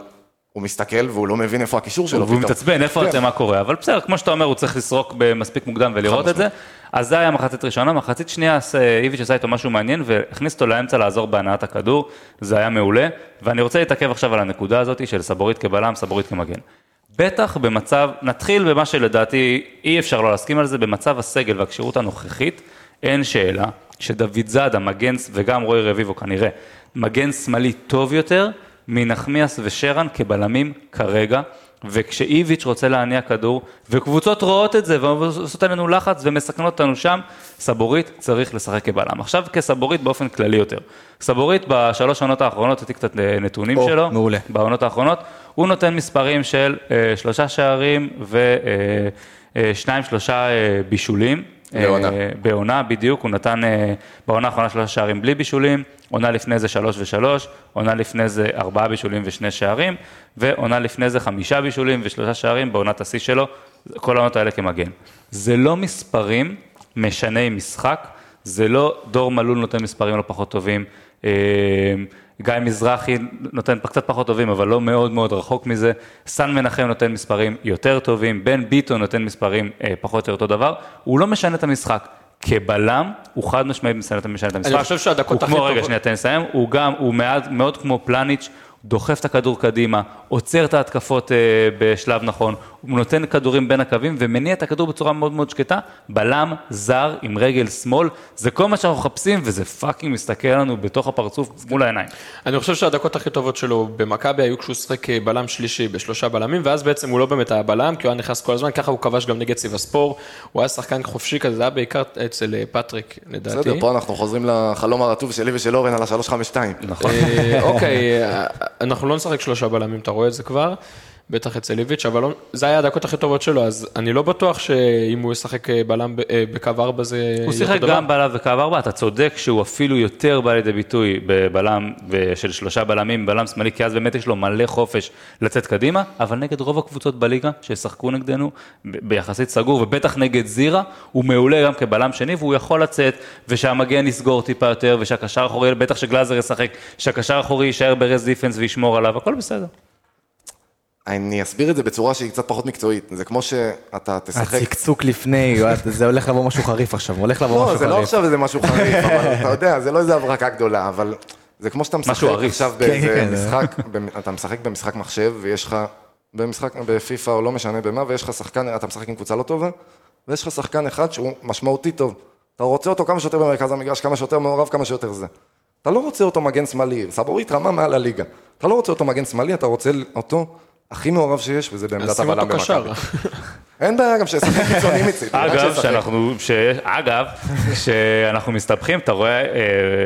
הוא מסתכל והוא לא מבין איפה הקישור שלו והוא. מתעצבן, איפה כן. אתם, מה קורה, אבל בסדר, כמו שאתה אומר, הוא צריך לסרוק מספיק מוקדם ולראות את זה. אז זה היה מחצית ראשונה, מחצית שנייה, אה, איביץ' עשה איתו משהו מעניין והכניס אותו לאמצע לעזור בהנעת הכדור, זה היה מעולה, ואני רוצה להתעכב עכשיו על הנקודה הזאת של סבורית כבלם, סבורית כמגן. בטח במצב, נתחיל במה שלדעתי אי אפשר לא להסכים על זה, במצב הסגל והכשירות הנוכחית, אין שאלה שדוד זאדה, מגן, וגם רועי רביבו כנראה, מגן שמאלי טוב יותר מנחמיאס ושרן כבלמים כרגע, וכשאיביץ' רוצה להניע כדור, וקבוצות רואות את זה ועושות עלינו לחץ ומסכנות אותנו שם, סבורית צריך לשחק כבלם. עכשיו כסבורית באופן כללי יותר. סבורית בשלוש העונות האחרונות, הייתי קצת אה, נתונים או, שלו, מעולה. בעונות האחרונות, הוא נותן מספרים של אה, שלושה שערים ושניים שלושה אה, בישולים. אה, בעונה בדיוק, הוא נתן אה, בעונה האחרונה שלושה שערים בלי בישולים, עונה לפני זה שלוש ושלוש, עונה לפני זה ארבעה בישולים ושני שערים, ועונה לפני זה חמישה בישולים ושלושה שערים בעונת השיא שלו, כל העונות האלה כמגן. זה לא מספרים משני משחק, זה לא דור מלול נותן מספרים לא פחות טובים, אה, גיא מזרחי נותן קצת פחות טובים, אבל לא מאוד מאוד רחוק מזה, סן מנחם נותן מספרים יותר טובים, בן ביטון נותן מספרים אה, פחות או יותר אותו דבר, הוא לא משנה את המשחק. כבלם, הוא חד משמעית משנה את המשחק. חושב שהדקות הוא הכי כמו, רגע, טובות- שנייה, תן לסיים, הוא גם, הוא מעט, מאוד כמו פלניץ', דוחף את הכדור קדימה, עוצר את ההתקפות אה, בשלב נכון, הוא נותן כדורים בין הקווים ומניע את הכדור בצורה מאוד מאוד שקטה, בלם זר עם רגל שמאל, זה כל מה שאנחנו מחפשים וזה fucking מסתכל לנו בתוך הפרצוף מול העיניים. אני חושב שהדקות הכי טובות שלו במכבי היו כשהוא שיחק אה, בלם שלישי בשלושה בלמים, ואז בעצם הוא לא באמת היה בלם, כי הוא היה נכנס כל הזמן, ככה הוא כבש גם נגד סיבספור, הוא היה שחקן חופשי כזה, זה היה בעיקר אצל אה, פטריק, לדעתי. בסדר, פה אנחנו חוזרים לחלום הרטוב שלי ושל אורן על ה-352. נכון. אה, אוקיי, אנחנו לא נשחק שלושה בלמים, אתה רואה את זה כבר, בטח אצל איביץ', אבל לא- זה היה הדקות הכי טובות שלו, אז אני לא בטוח שאם הוא ישחק אה, בלם אה, בקו ארבע זה יהיה הוא שיחק דבר. גם בלם וקו ארבע, אתה צודק שהוא אפילו יותר בא לידי ביטוי בבלם של שלושה בלמים, בלם שמאלי, כי אז באמת יש לו מלא חופש לצאת קדימה, אבל נגד רוב הקבוצות בליגה שישחקו נגדנו ביחסית סגור, ובטח נגד זירה, הוא מעולה גם כבלם שני, והוא יכול לצאת, ושהמגן יסגור טיפה יותר, ושהקשר האחורי, בטח שגלאזר ישחק, שהקשר האחורי יישאר ברז דיפנס וישמור עליו, הכל בסדר. אני אסביר את זה בצורה שהיא קצת פחות מקצועית. זה כמו שאתה תשחק... הצקצוק לפני, זה הולך לבוא משהו חריף עכשיו, הולך לבוא לא, משהו זה לא חריף. עכשיו איזה משהו חריף, אבל אתה יודע, זה לא איזה הברקה גדולה, אבל זה כמו שאתה משחק. עכשיו כן, באיזה כן, זה- משחק, אתה משחק במשחק מחשב, ויש לך, במשחק, בפיפא או לא משנה במה, ויש לך שחקן, אתה משחק עם קבוצה לא טובה, ויש לך שחקן אחד שהוא משמעותי טוב. אתה רוצה אותו כמה שיותר במרכז המגרש, כמה שיותר מעורב, כמה שיותר זה. אתה לא רוצה אותו מגן שמאלי, סבורית רמה מעל הליגה. אתה לא רוצה אותו מגן שמאלי, אתה רוצה אותו הכי מעורב שיש, וזה אז בעמדת שים הבלם אותו קשר. במכבי. אין בעיה גם שישחק קיצוני מצידי, אגב. שאנחנו, ש... אגב, כשאנחנו מסתבכים, אתה רואה אה,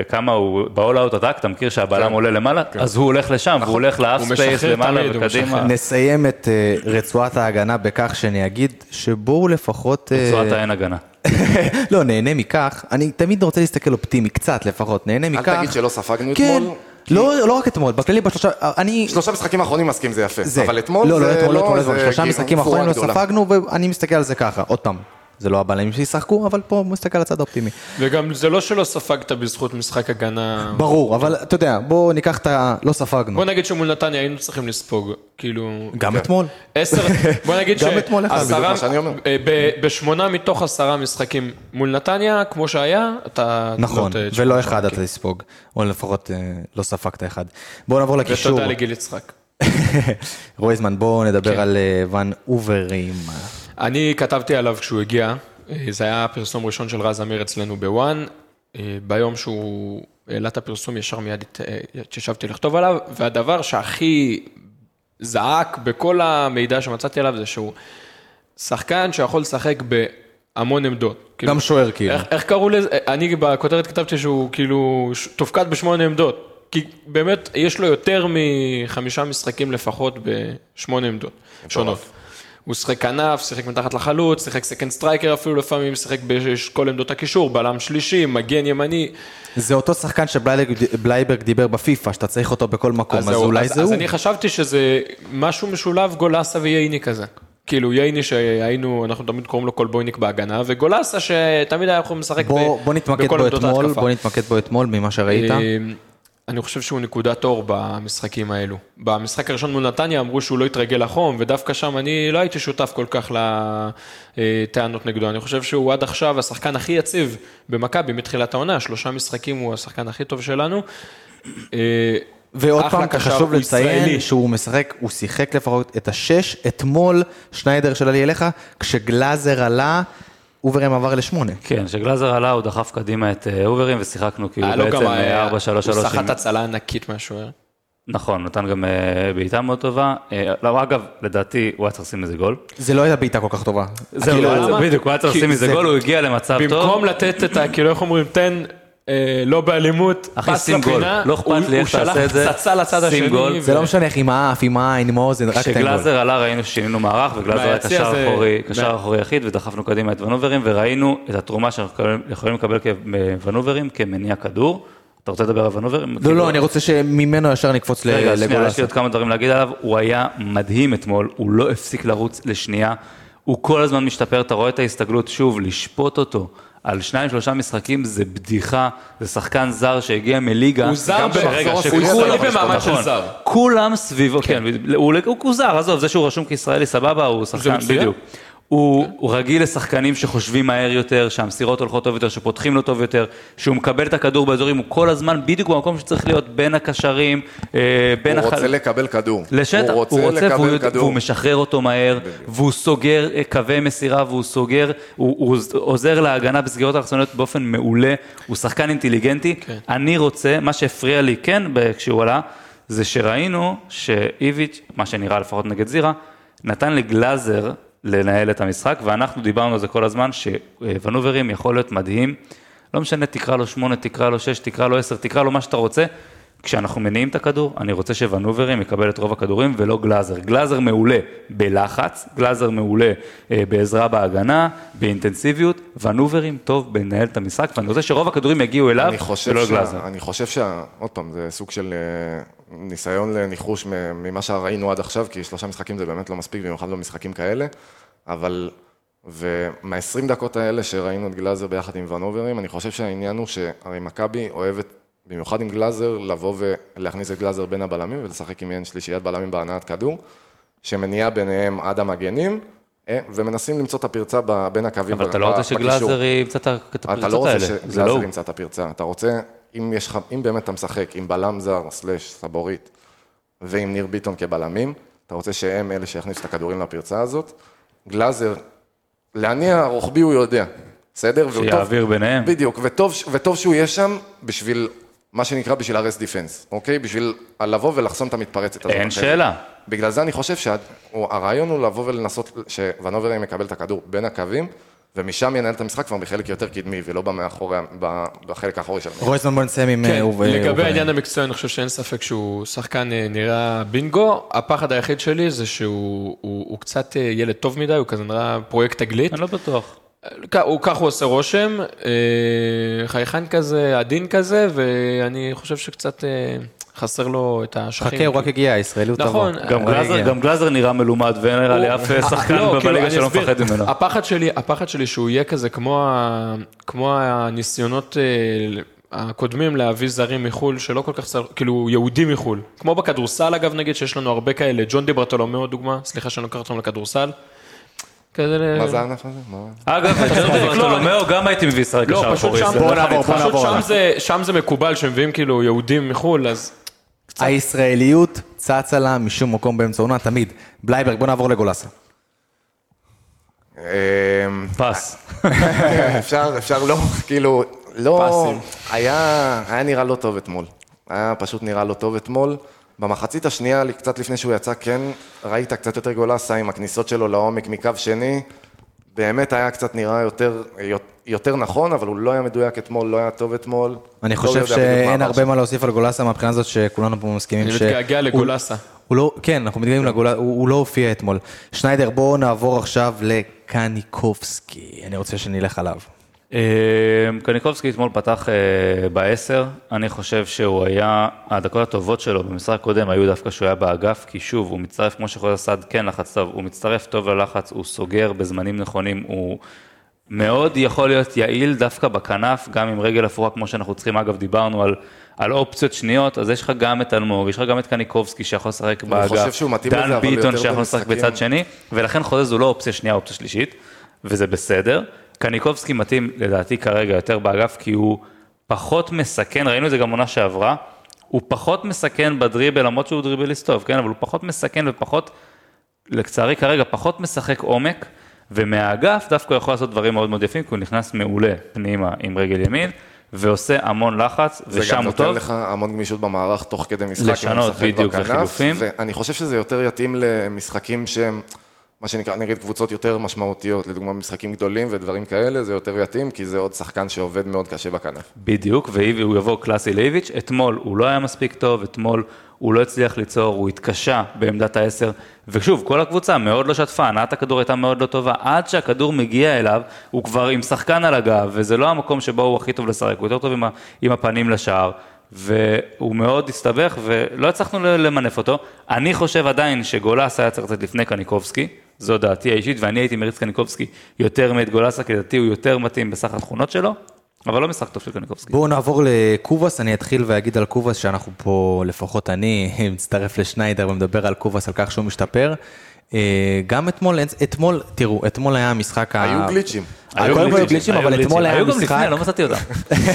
כמה הוא, out attack, אתה מכיר שהבלם עולה למעלה, אז הוא הולך לשם, והוא הולך ל half space למעלה וקדימה. נסיים את אה, רצועת ההגנה בכך שאני אגיד שבואו לפחות... אה, רצועת האין הגנה. לא, נהנה מכך, אני תמיד רוצה להסתכל אופטימי, קצת לפחות, נהנה מכך. אל תגיד שלא ספגנו כן, אתמול. לא, לא רק אתמול, בכללי בשלושה, אני... שלושה משחקים האחרונים מסכים זה יפה, זה. אבל אתמול לא, זה לא, לא, אתמול, איזה אתמול, שלושה משחקים אחרונים לא. ספגנו, ואני מסתכל על זה ככה, עוד פעם. זה לא הבלמים שישחקו, אבל פה הוא מסתכל על הצד האופטימי. וגם זה לא שלא ספגת בזכות משחק הגנה. ברור, אבל אתה יודע, בואו ניקח את ה... לא ספגנו. בוא נגיד שמול נתניה היינו צריכים לספוג, כאילו... גם אתמול. עשר, בוא נגיד גם אתמול אחד, בדיוק מה שאני אומר. אה, בשמונה מתוך עשרה משחקים מול נתניה, כמו שהיה, אתה... נכון, לא ולא אחד כאילו. אתה תספוג, או לפחות אה, לא ספגת אחד. בואו נעבור לקישור. ותודה לגיל יצחק. רויזמן, בואו נדבר כן. על אה, ון אוברים. אני כתבתי עליו כשהוא הגיע, אה, זה היה פרסום ראשון של רז אמיר אצלנו בוואן, אה, ביום שהוא העלה את הפרסום ישר מיד אה, התיישבתי לכתוב עליו, והדבר שהכי זעק בכל המידע שמצאתי עליו זה שהוא שחקן שיכול לשחק בהמון עמדות. כאילו, גם שוער כאילו. איך, איך קראו לזה? אני בכותרת כתבתי שהוא כאילו ש- תופקד בשמונה עמדות. כי באמת יש לו יותר מחמישה משחקים לפחות בשמונה עמדות שונות. הוא שיחק כנף, שיחק מתחת לחלוץ, שיחק second striker אפילו לפעמים, שיחק בכל עמדות הקישור, בלם שלישי, מגן ימני. זה אותו שחקן שבלייברג דיבר בפיפא, שאתה צריך אותו בכל מקום, אז זהו, אולי אז, זה אז הוא. אני חשבתי שזה משהו משולב גולסה וייני כזה. כאילו ייני שהיינו, אנחנו תמיד קוראים לו קולבויניק בהגנה, וגולסה שתמיד היה יכול לשחק ב- בוא בוא נתמקד בכל בו עמדות אתמול, ההתקפה. בוא נתמקד בו אתמול ממה שראית. אני חושב שהוא נקודת אור במשחקים האלו. במשחק הראשון מול נתניה אמרו שהוא לא התרגל לחום, ודווקא שם אני לא הייתי שותף כל כך לטענות נגדו. אני חושב שהוא עד עכשיו השחקן הכי יציב במכבי מתחילת העונה, שלושה משחקים הוא השחקן הכי טוב שלנו. אה, ועוד פעם, חשוב לציין ישראלי. שהוא משחק, הוא שיחק לפחות את השש, אתמול שניידר של עלי אליך, כשגלאזר עלה, אוברם עבר לשמונה. כן, כשגלאזר עלה הוא דחף קדימה את אה, אוברים ושיחקנו כאילו היה לו בעצם גם, אה, 4 3 הוא 3 סחט הצלה ענקית מהשוער. נכון, נתן גם אה, בעיטה מאוד טובה. אה, לא, אגב, לדעתי הוא היה צריך לשים איזה גול. זה לא הייתה בעיטה כל כך טובה. זהו, כאילו? בדיוק, הוא היה צריך לשים איזה זה- גול, הוא הגיע למצב טוב. במקום לתת את ה... כאילו, איך אומרים, תן אה, לא באלימות, אחי, פס שים גול. לפינה, לא אכפת הוא- לי איך הוא תעשה שלח את זה. פצצה לצד שים השני. גול. ו- זה לא משנה איך עם האף, עם העין, עם האוזן, רק תן גול. כשגלאזר עלה ראינו ששינינו מערך, וגלאזר היה ביציע קשר זה- אחורי, קשר מה- אחורי יחיד, ודחפנו קדימה את ונוברים, וראינו את התרומה שאנחנו יכולים- יכולים לקבל כוונוברים כמניע כדור. אתה רוצה לדבר על ונוברים? לא, לא, אני רוצה שממנו ישר נקפוץ ל- רגע, שנייה, יש לגולסה. לי עוד כמה דברים להגיד עליו, הוא היה מדהים אתמול, הוא לא הפסיק לרוץ לשנייה, הוא כל הזמן משתפר, אתה רואה את ההסתגלות, שוב, לשפוט אותו על שניים שלושה משחקים זה בדיחה, זה שחקן זר שהגיע מליגה. הוא זר גם ב- שרגע, הוא שכולם- במעמד של נכון. זר. כולם סביבו, כן, הוא הוא- זר, עזוב, זה שהוא רשום כישראלי סבבה, הוא שחקן. בדיוק. הוא, הוא רגיל לשחקנים שחושבים מהר יותר, שהמסירות הולכות טוב יותר, שפותחים לו טוב יותר, שהוא מקבל את הכדור באזורים, הוא כל הזמן בדיוק במקום שצריך להיות בין הקשרים, אה, בין הוא החל- רוצה לקבל כדור. לשטח, הוא רוצה והוא, לקבל יודע- כדור. והוא משחרר אותו מהר, והוא סוגר אה, קווי מסירה, והוא סוגר, הוא, הוא עוזר להגנה בסגירות אלכסוניות באופן מעולה, הוא שחקן אינטליגנטי. כן. אני רוצה, מה שהפריע לי כן כשהוא עלה, זה שראינו שאיביץ', מה שנראה לפחות נגד זירה, נתן לגלאזר לנהל את המשחק, ואנחנו דיברנו על זה כל הזמן, שוונוברים יכול להיות מדהים, לא משנה, תקרא לו שמונה, תקרא לו שש, תקרא לו עשר, תקרא לו מה שאתה רוצה. כשאנחנו מניעים את הכדור, אני רוצה שוונוברים יקבל את רוב הכדורים ולא גלאזר. גלאזר מעולה בלחץ, גלאזר מעולה אה, בעזרה בהגנה, באינטנסיביות, ונוברים טוב בלנהל את המשחק, ואני רוצה שרוב הכדורים יגיעו אליו ולא שה... גלאזר. אני חושב שה... עוד פעם, זה סוג של אה, ניסיון לניחוש ממה שראינו עד עכשיו, כי שלושה משחקים זה באמת לא מספיק, במיוחד במשחקים כאלה, אבל... ומה-20 דקות האלה שראינו את גלאזר ביחד עם ונוברים, אני חושב שהעניין הוא שהרי מכבי אוהבת, במיוחד עם גלאזר, לבוא ולהכניס את גלאזר בין הבלמים ולשחק עם שלישיית בלמים בהנעת כדור, שמניעה ביניהם עד המגנים, אה, ומנסים למצוא את הפרצה בין הקווים אבל ב- אתה לא רוצה. שגלאזר ימצא את ה- את אתה לא הפרצות רוצה האלה, לא שגלאזר הוא. ימצא את הפרצה, אתה רוצה, אם, יש אם באמת אתה משחק עם בלם זר, סלאש סבורית, ועם ניר ביטון כבלמים, אתה רוצה שהם אלה שיכניסו את הכדורים לפרצה הזאת. גלאזר, להניע רוחבי הוא יודע, בסדר? שיעביר ביניהם. בדיוק, וטוב, וטוב שהוא יהיה שם בשביל, מה שנקרא, בשביל הרס דיפנס, אוקיי? בשביל לבוא ולחסום את המתפרצת הזאת. אין שאלה. בגלל זה אני חושב שהרעיון הוא לבוא ולנסות, שוונוברים יקבל את הכדור בין הקווים, ומשם ינהל את המשחק כבר בחלק יותר קדמי, ולא במאחורי, בחלק האחורי של המשחק. רויזמן בוא נסיים עם... כן, אה, לגבי. העניין המקצועי, אני חושב שאין ספק שהוא שחקן אה, נראה בינגו. הפחד היחיד שלי זה שהוא הוא, הוא קצת אה, ילד טוב מדי, הוא כזה נראה פרויקט תגלית. אני לא בטוח. כ- הוא- כך הוא עושה רושם, אה, חייכן כזה, עדין כזה, ואני חושב שקצת אה, חסר לו את השחים. חכה, הוא רק הגיע. נכון. גם הוא גלאזר- הגיע. גם גלאזר נראה מלומד, ואין נראה לי אף שחקן לא, כאילו, בליגה שלא. מפחד ממנו. הפחד שלי, הפחד שלי שהוא יהיה כזה כמו, ה, כמו הניסיונות אה, הקודמים להביא זרים מחו"ל, שלא כל כך, כאילו יהודים מחו"ל. כמו בכדורסל אגב נגיד, שיש לנו הרבה כאלה, ג'ון די ברטולומיאו דוגמה, סליחה שאני לוקח אותם לכדורסל. כזה... מה זה הענף הזה? מה? אגב, את ג'ון ברטולומיאו גם הייתי מביא ישראל לא, קשר פשוט אחורי. בוא לא נעבור, בוא. נעבור. פשוט שם. זה, שם זה מקובל שמביאים כאילו יהודים מחו"ל, אז הישראליות צצה לה משום מקום באמצע העונה, תמיד. בלייברג, בוא נעבור לגולסה. אמ, פס. אפשר, אפשר לא, כאילו, לא, היה נראה לא טוב אתמול. היה פשוט נראה לא טוב אתמול. במחצית השנייה, קצת לפני שהוא יצא, כן, ראית קצת יותר גולסה עם הכניסות שלו לעומק מקו שני. באמת היה קצת נראה יותר, יותר נכון, אבל הוא לא היה מדויק אתמול, לא היה טוב אתמול. אני לא חושב שאין הרבה. מה להוסיף על גולסה מהבחינה הזאת שכולנו פה מסכימים אני ש... מתגעגע הוא- לגולסה. הוא לא, כן, אנחנו מתגעגעים לגולסה, הוא, הוא לא הופיע אתמול. שניידר, בואו נעבור עכשיו לקניקובסקי, אני רוצה שנלך עליו. קניקובסקי אתמול פתח אה, בעשר, אני חושב שהוא היה, הדקות הטובות שלו במשחק הקודם היו דווקא שהוא היה באגף, כי שוב, הוא מצטרף, כמו שחוזר סעד כן לחץ טוב, הוא מצטרף טוב ללחץ, הוא סוגר בזמנים נכונים, הוא מאוד יכול להיות יעיל דווקא בכנף, גם עם רגל הפוכה, כמו שאנחנו צריכים, אגב, דיברנו על, על אופציות שניות, אז יש לך גם את אלמוג, יש לך גם את קניקובסקי שיכול לשחק באגף, דן ביטון שיכול לשחק בצד שני, ולכן חוזז הוא לא אופציה שנייה, אופציה שלישית, וזה בסדר. קניקובסקי מתאים לדעתי כרגע יותר באגף, כי הוא פחות מסכן, ראינו את זה גם עונה שעברה, הוא פחות מסכן בדריבל, למרות שהוא דריבליסט טוב, כן, אבל הוא פחות מסכן ופחות, לצערי כרגע, פחות משחק עומק, ומהאגף דווקא הוא יכול לעשות דברים מאוד מאוד יפים, כי הוא נכנס מעולה פנימה עם רגל ימין, ועושה המון לחץ, זה ושם גם הוא נותן טוב. לך המון גמישות במערך תוך כדי משחק. לשנות, בדיוק, וחילופים. ואני חושב שזה יותר יתאים למשחקים שהם, מה שנקרא, נגד קבוצות יותר משמעותיות, לדוגמה משחקים גדולים ודברים כאלה, זה יותר יתאים, כי זה עוד שחקן שעובד מאוד קשה בכנף. בדיוק, והוא יבוא קלאסי לאיביץ', אתמול הוא לא היה מספיק טוב, אתמול הוא לא הצליח ליצור, הוא התקשה בעמדת העשר, ושוב, כל הקבוצה מאוד לא שטפה, הנעת הכדור הייתה מאוד לא טובה, עד שהכדור מגיע אליו, הוא כבר עם שחקן על הגב, וזה לא המקום שבו הוא הכי טוב לשחק, הוא יותר טוב עם, עם הפנים לשער, והוא מאוד הסתבך, ולא הצלחנו למנף אותו. אני חושב עדיין שגולס היה צריך לצאת לפני קניקובסקי, זו דעתי האישית, ואני הייתי מריץ קניקובסקי יותר מאת גולסה, כי לדעתי הוא יותר מתאים בסך התכונות שלו, אבל לא משחק טוב של קניקובסקי. בואו נעבור לקובאס, אני אתחיל ואגיד על קובאס שאנחנו פה, לפחות אני, מצטרף לשניידר ומדבר על קובאס, על כך שהוא משתפר. אה, גם אתמול, אתמול, תראו, אתמול היה המשחק ה... היו גליצ'ים. היו קודם כל היו גליצ'ים, אבל אתמול היה היו גם. לפני, לא מצאתי אותם.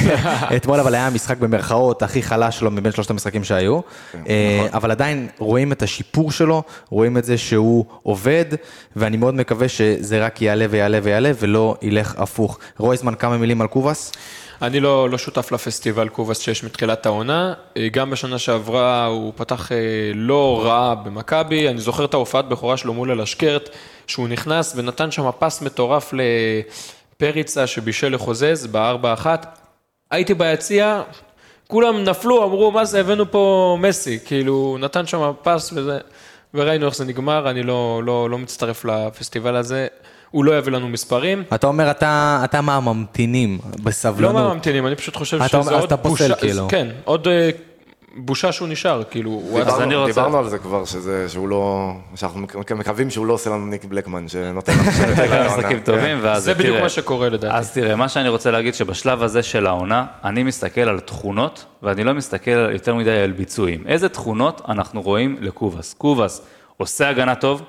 אתמול אבל היה המשחק במרכאות הכי חלש שלו מבין שלושת המשחקים שהיו, אה, אבל עדיין רואים את השיפור שלו, רואים את זה שהוא עובד, ואני מאוד מקווה שזה רק יעלה ויעלה ויעלה, ולא ילך הפוך. רויזמן, כמה מילים על קובאס? אני לא, לא שותף לפסטיבל קובאס שיש מתחילת העונה. אה, גם בשנה שעברה הוא פתח אה, לא רע במכבי. אני זוכר את ההופעת בכורה שלו מול אלשקרט, שהוא נכנס ונתן שם פס מטורף לפריצה שבישל לחוזז בארבע אחת. הייתי ביציע, כולם נפלו, אמרו, מה זה, הבאנו פה מסי. כאילו, נתן שם פס וזה, וראינו איך זה נגמר, אני לא, לא, לא מצטרף לפסטיבל הזה. הוא לא יביא לנו מספרים. אתה אומר, אתה, אתה מהממתינים לא בסבלנות. מהממתינים, אני פשוט חושב אתה שזה אומר, עוד אתה פוסל, בושה, כאילו. כן, עוד אה, בושה שהוא נשאר, כאילו, היה... אז אני דיברנו, רוצה- דיברנו על זה כבר, שזה, שהוא לא, שאנחנו מק- מקווים שהוא לא עושה לנו ניק בלקמן, שנותן לנו משחקים טובים, ואז זה בדיוק. מה שקורה לדעתי. אז תראה, מה שאני רוצה להגיד שבשלב הזה של העונה, אני מסתכל על תכונות, ואני לא מסתכל יותר מדי על ביצועים. איזה תכונות אנחנו רואים לקובאס? קובאס עושה הגנה טוב,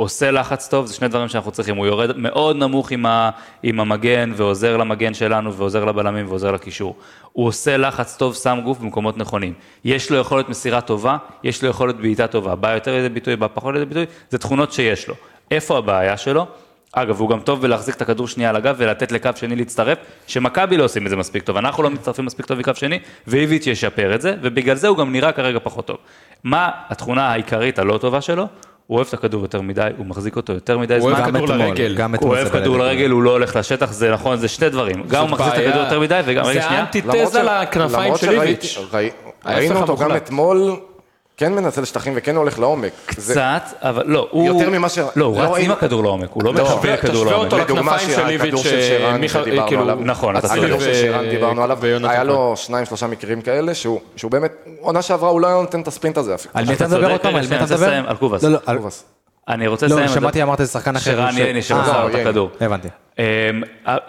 עושה לחץ טוב, זה שני דברים שאנחנו צריכים. הוא יורד מאוד נמוך עם, ה, עם המגן, ועוזר למגן שלנו, ועוזר לבלמים, ועוזר לקישור. הוא עושה לחץ טוב, שם גוף במקומות נכונים. יש לו יכולת מסירה טובה, יש לו יכולת בעיטה טובה. בא יותר לידי ביטוי, בא פחות לידי ביטוי, זה תכונות שיש לו. איפה הבעיה שלו? אגב, הוא גם טוב בלהחזיק את הכדור שנייה על הגב ולתת לקו שני להצטרף, שמכבי לא עושים את זה מספיק טוב, אנחנו לא מצטרפים מספיק טוב מקו שני, ואיביץ' ישפר את זה, ובגלל זה הוא גם נראה כרגע פחות טוב. מה התכונה העיקרית הלא טובה שלו? הוא אוהב את הכדור יותר מדי, הוא מחזיק אותו יותר מדי הוא אוהב זמן. גם כדור אתמול, לרגל. גם הוא אוהב כדור לרגל, הוא לא הולך לשטח, זה נכון, זה שתי דברים. גם הוא מחזיק את הכדור. יותר מדי, וגם, זה אנטיתזה לכנפיים של איביץ'. ראינו אותו גם. אתמול, כן מנצל שטחים וכן הולך לעומק. זה- קצת, אבל לא, הוא... יותר ממה ש- לא, הוא לא רץ עם הכדור לעומק, הוא לא לא, מכוון כדור תשווה לעומק. אותו לדוגמה לכנפיים של איביץ', שהכדור של שרן מיכה- שדיברנו כאילו, עליו, נכון, אתה צודק. הכדור של ו- שרן דיברנו עליו, ויונתן היה. לו שניים שלושה מקרים כאלה, שהוא שהוא באמת, עונה שעברה הוא לא היה נותן את הספרינט הזה אפילו. על מי אתה אתה מדבר עוד פעם? על מי אתה אני רוצה מדבר? על קובאס. לא, לא. אני רוצה לא, לסיים... את שמעתי. אמרת זה שחקן אחר. שרן ייני שמסר אה, את. הכדור. הבנתי. אמ,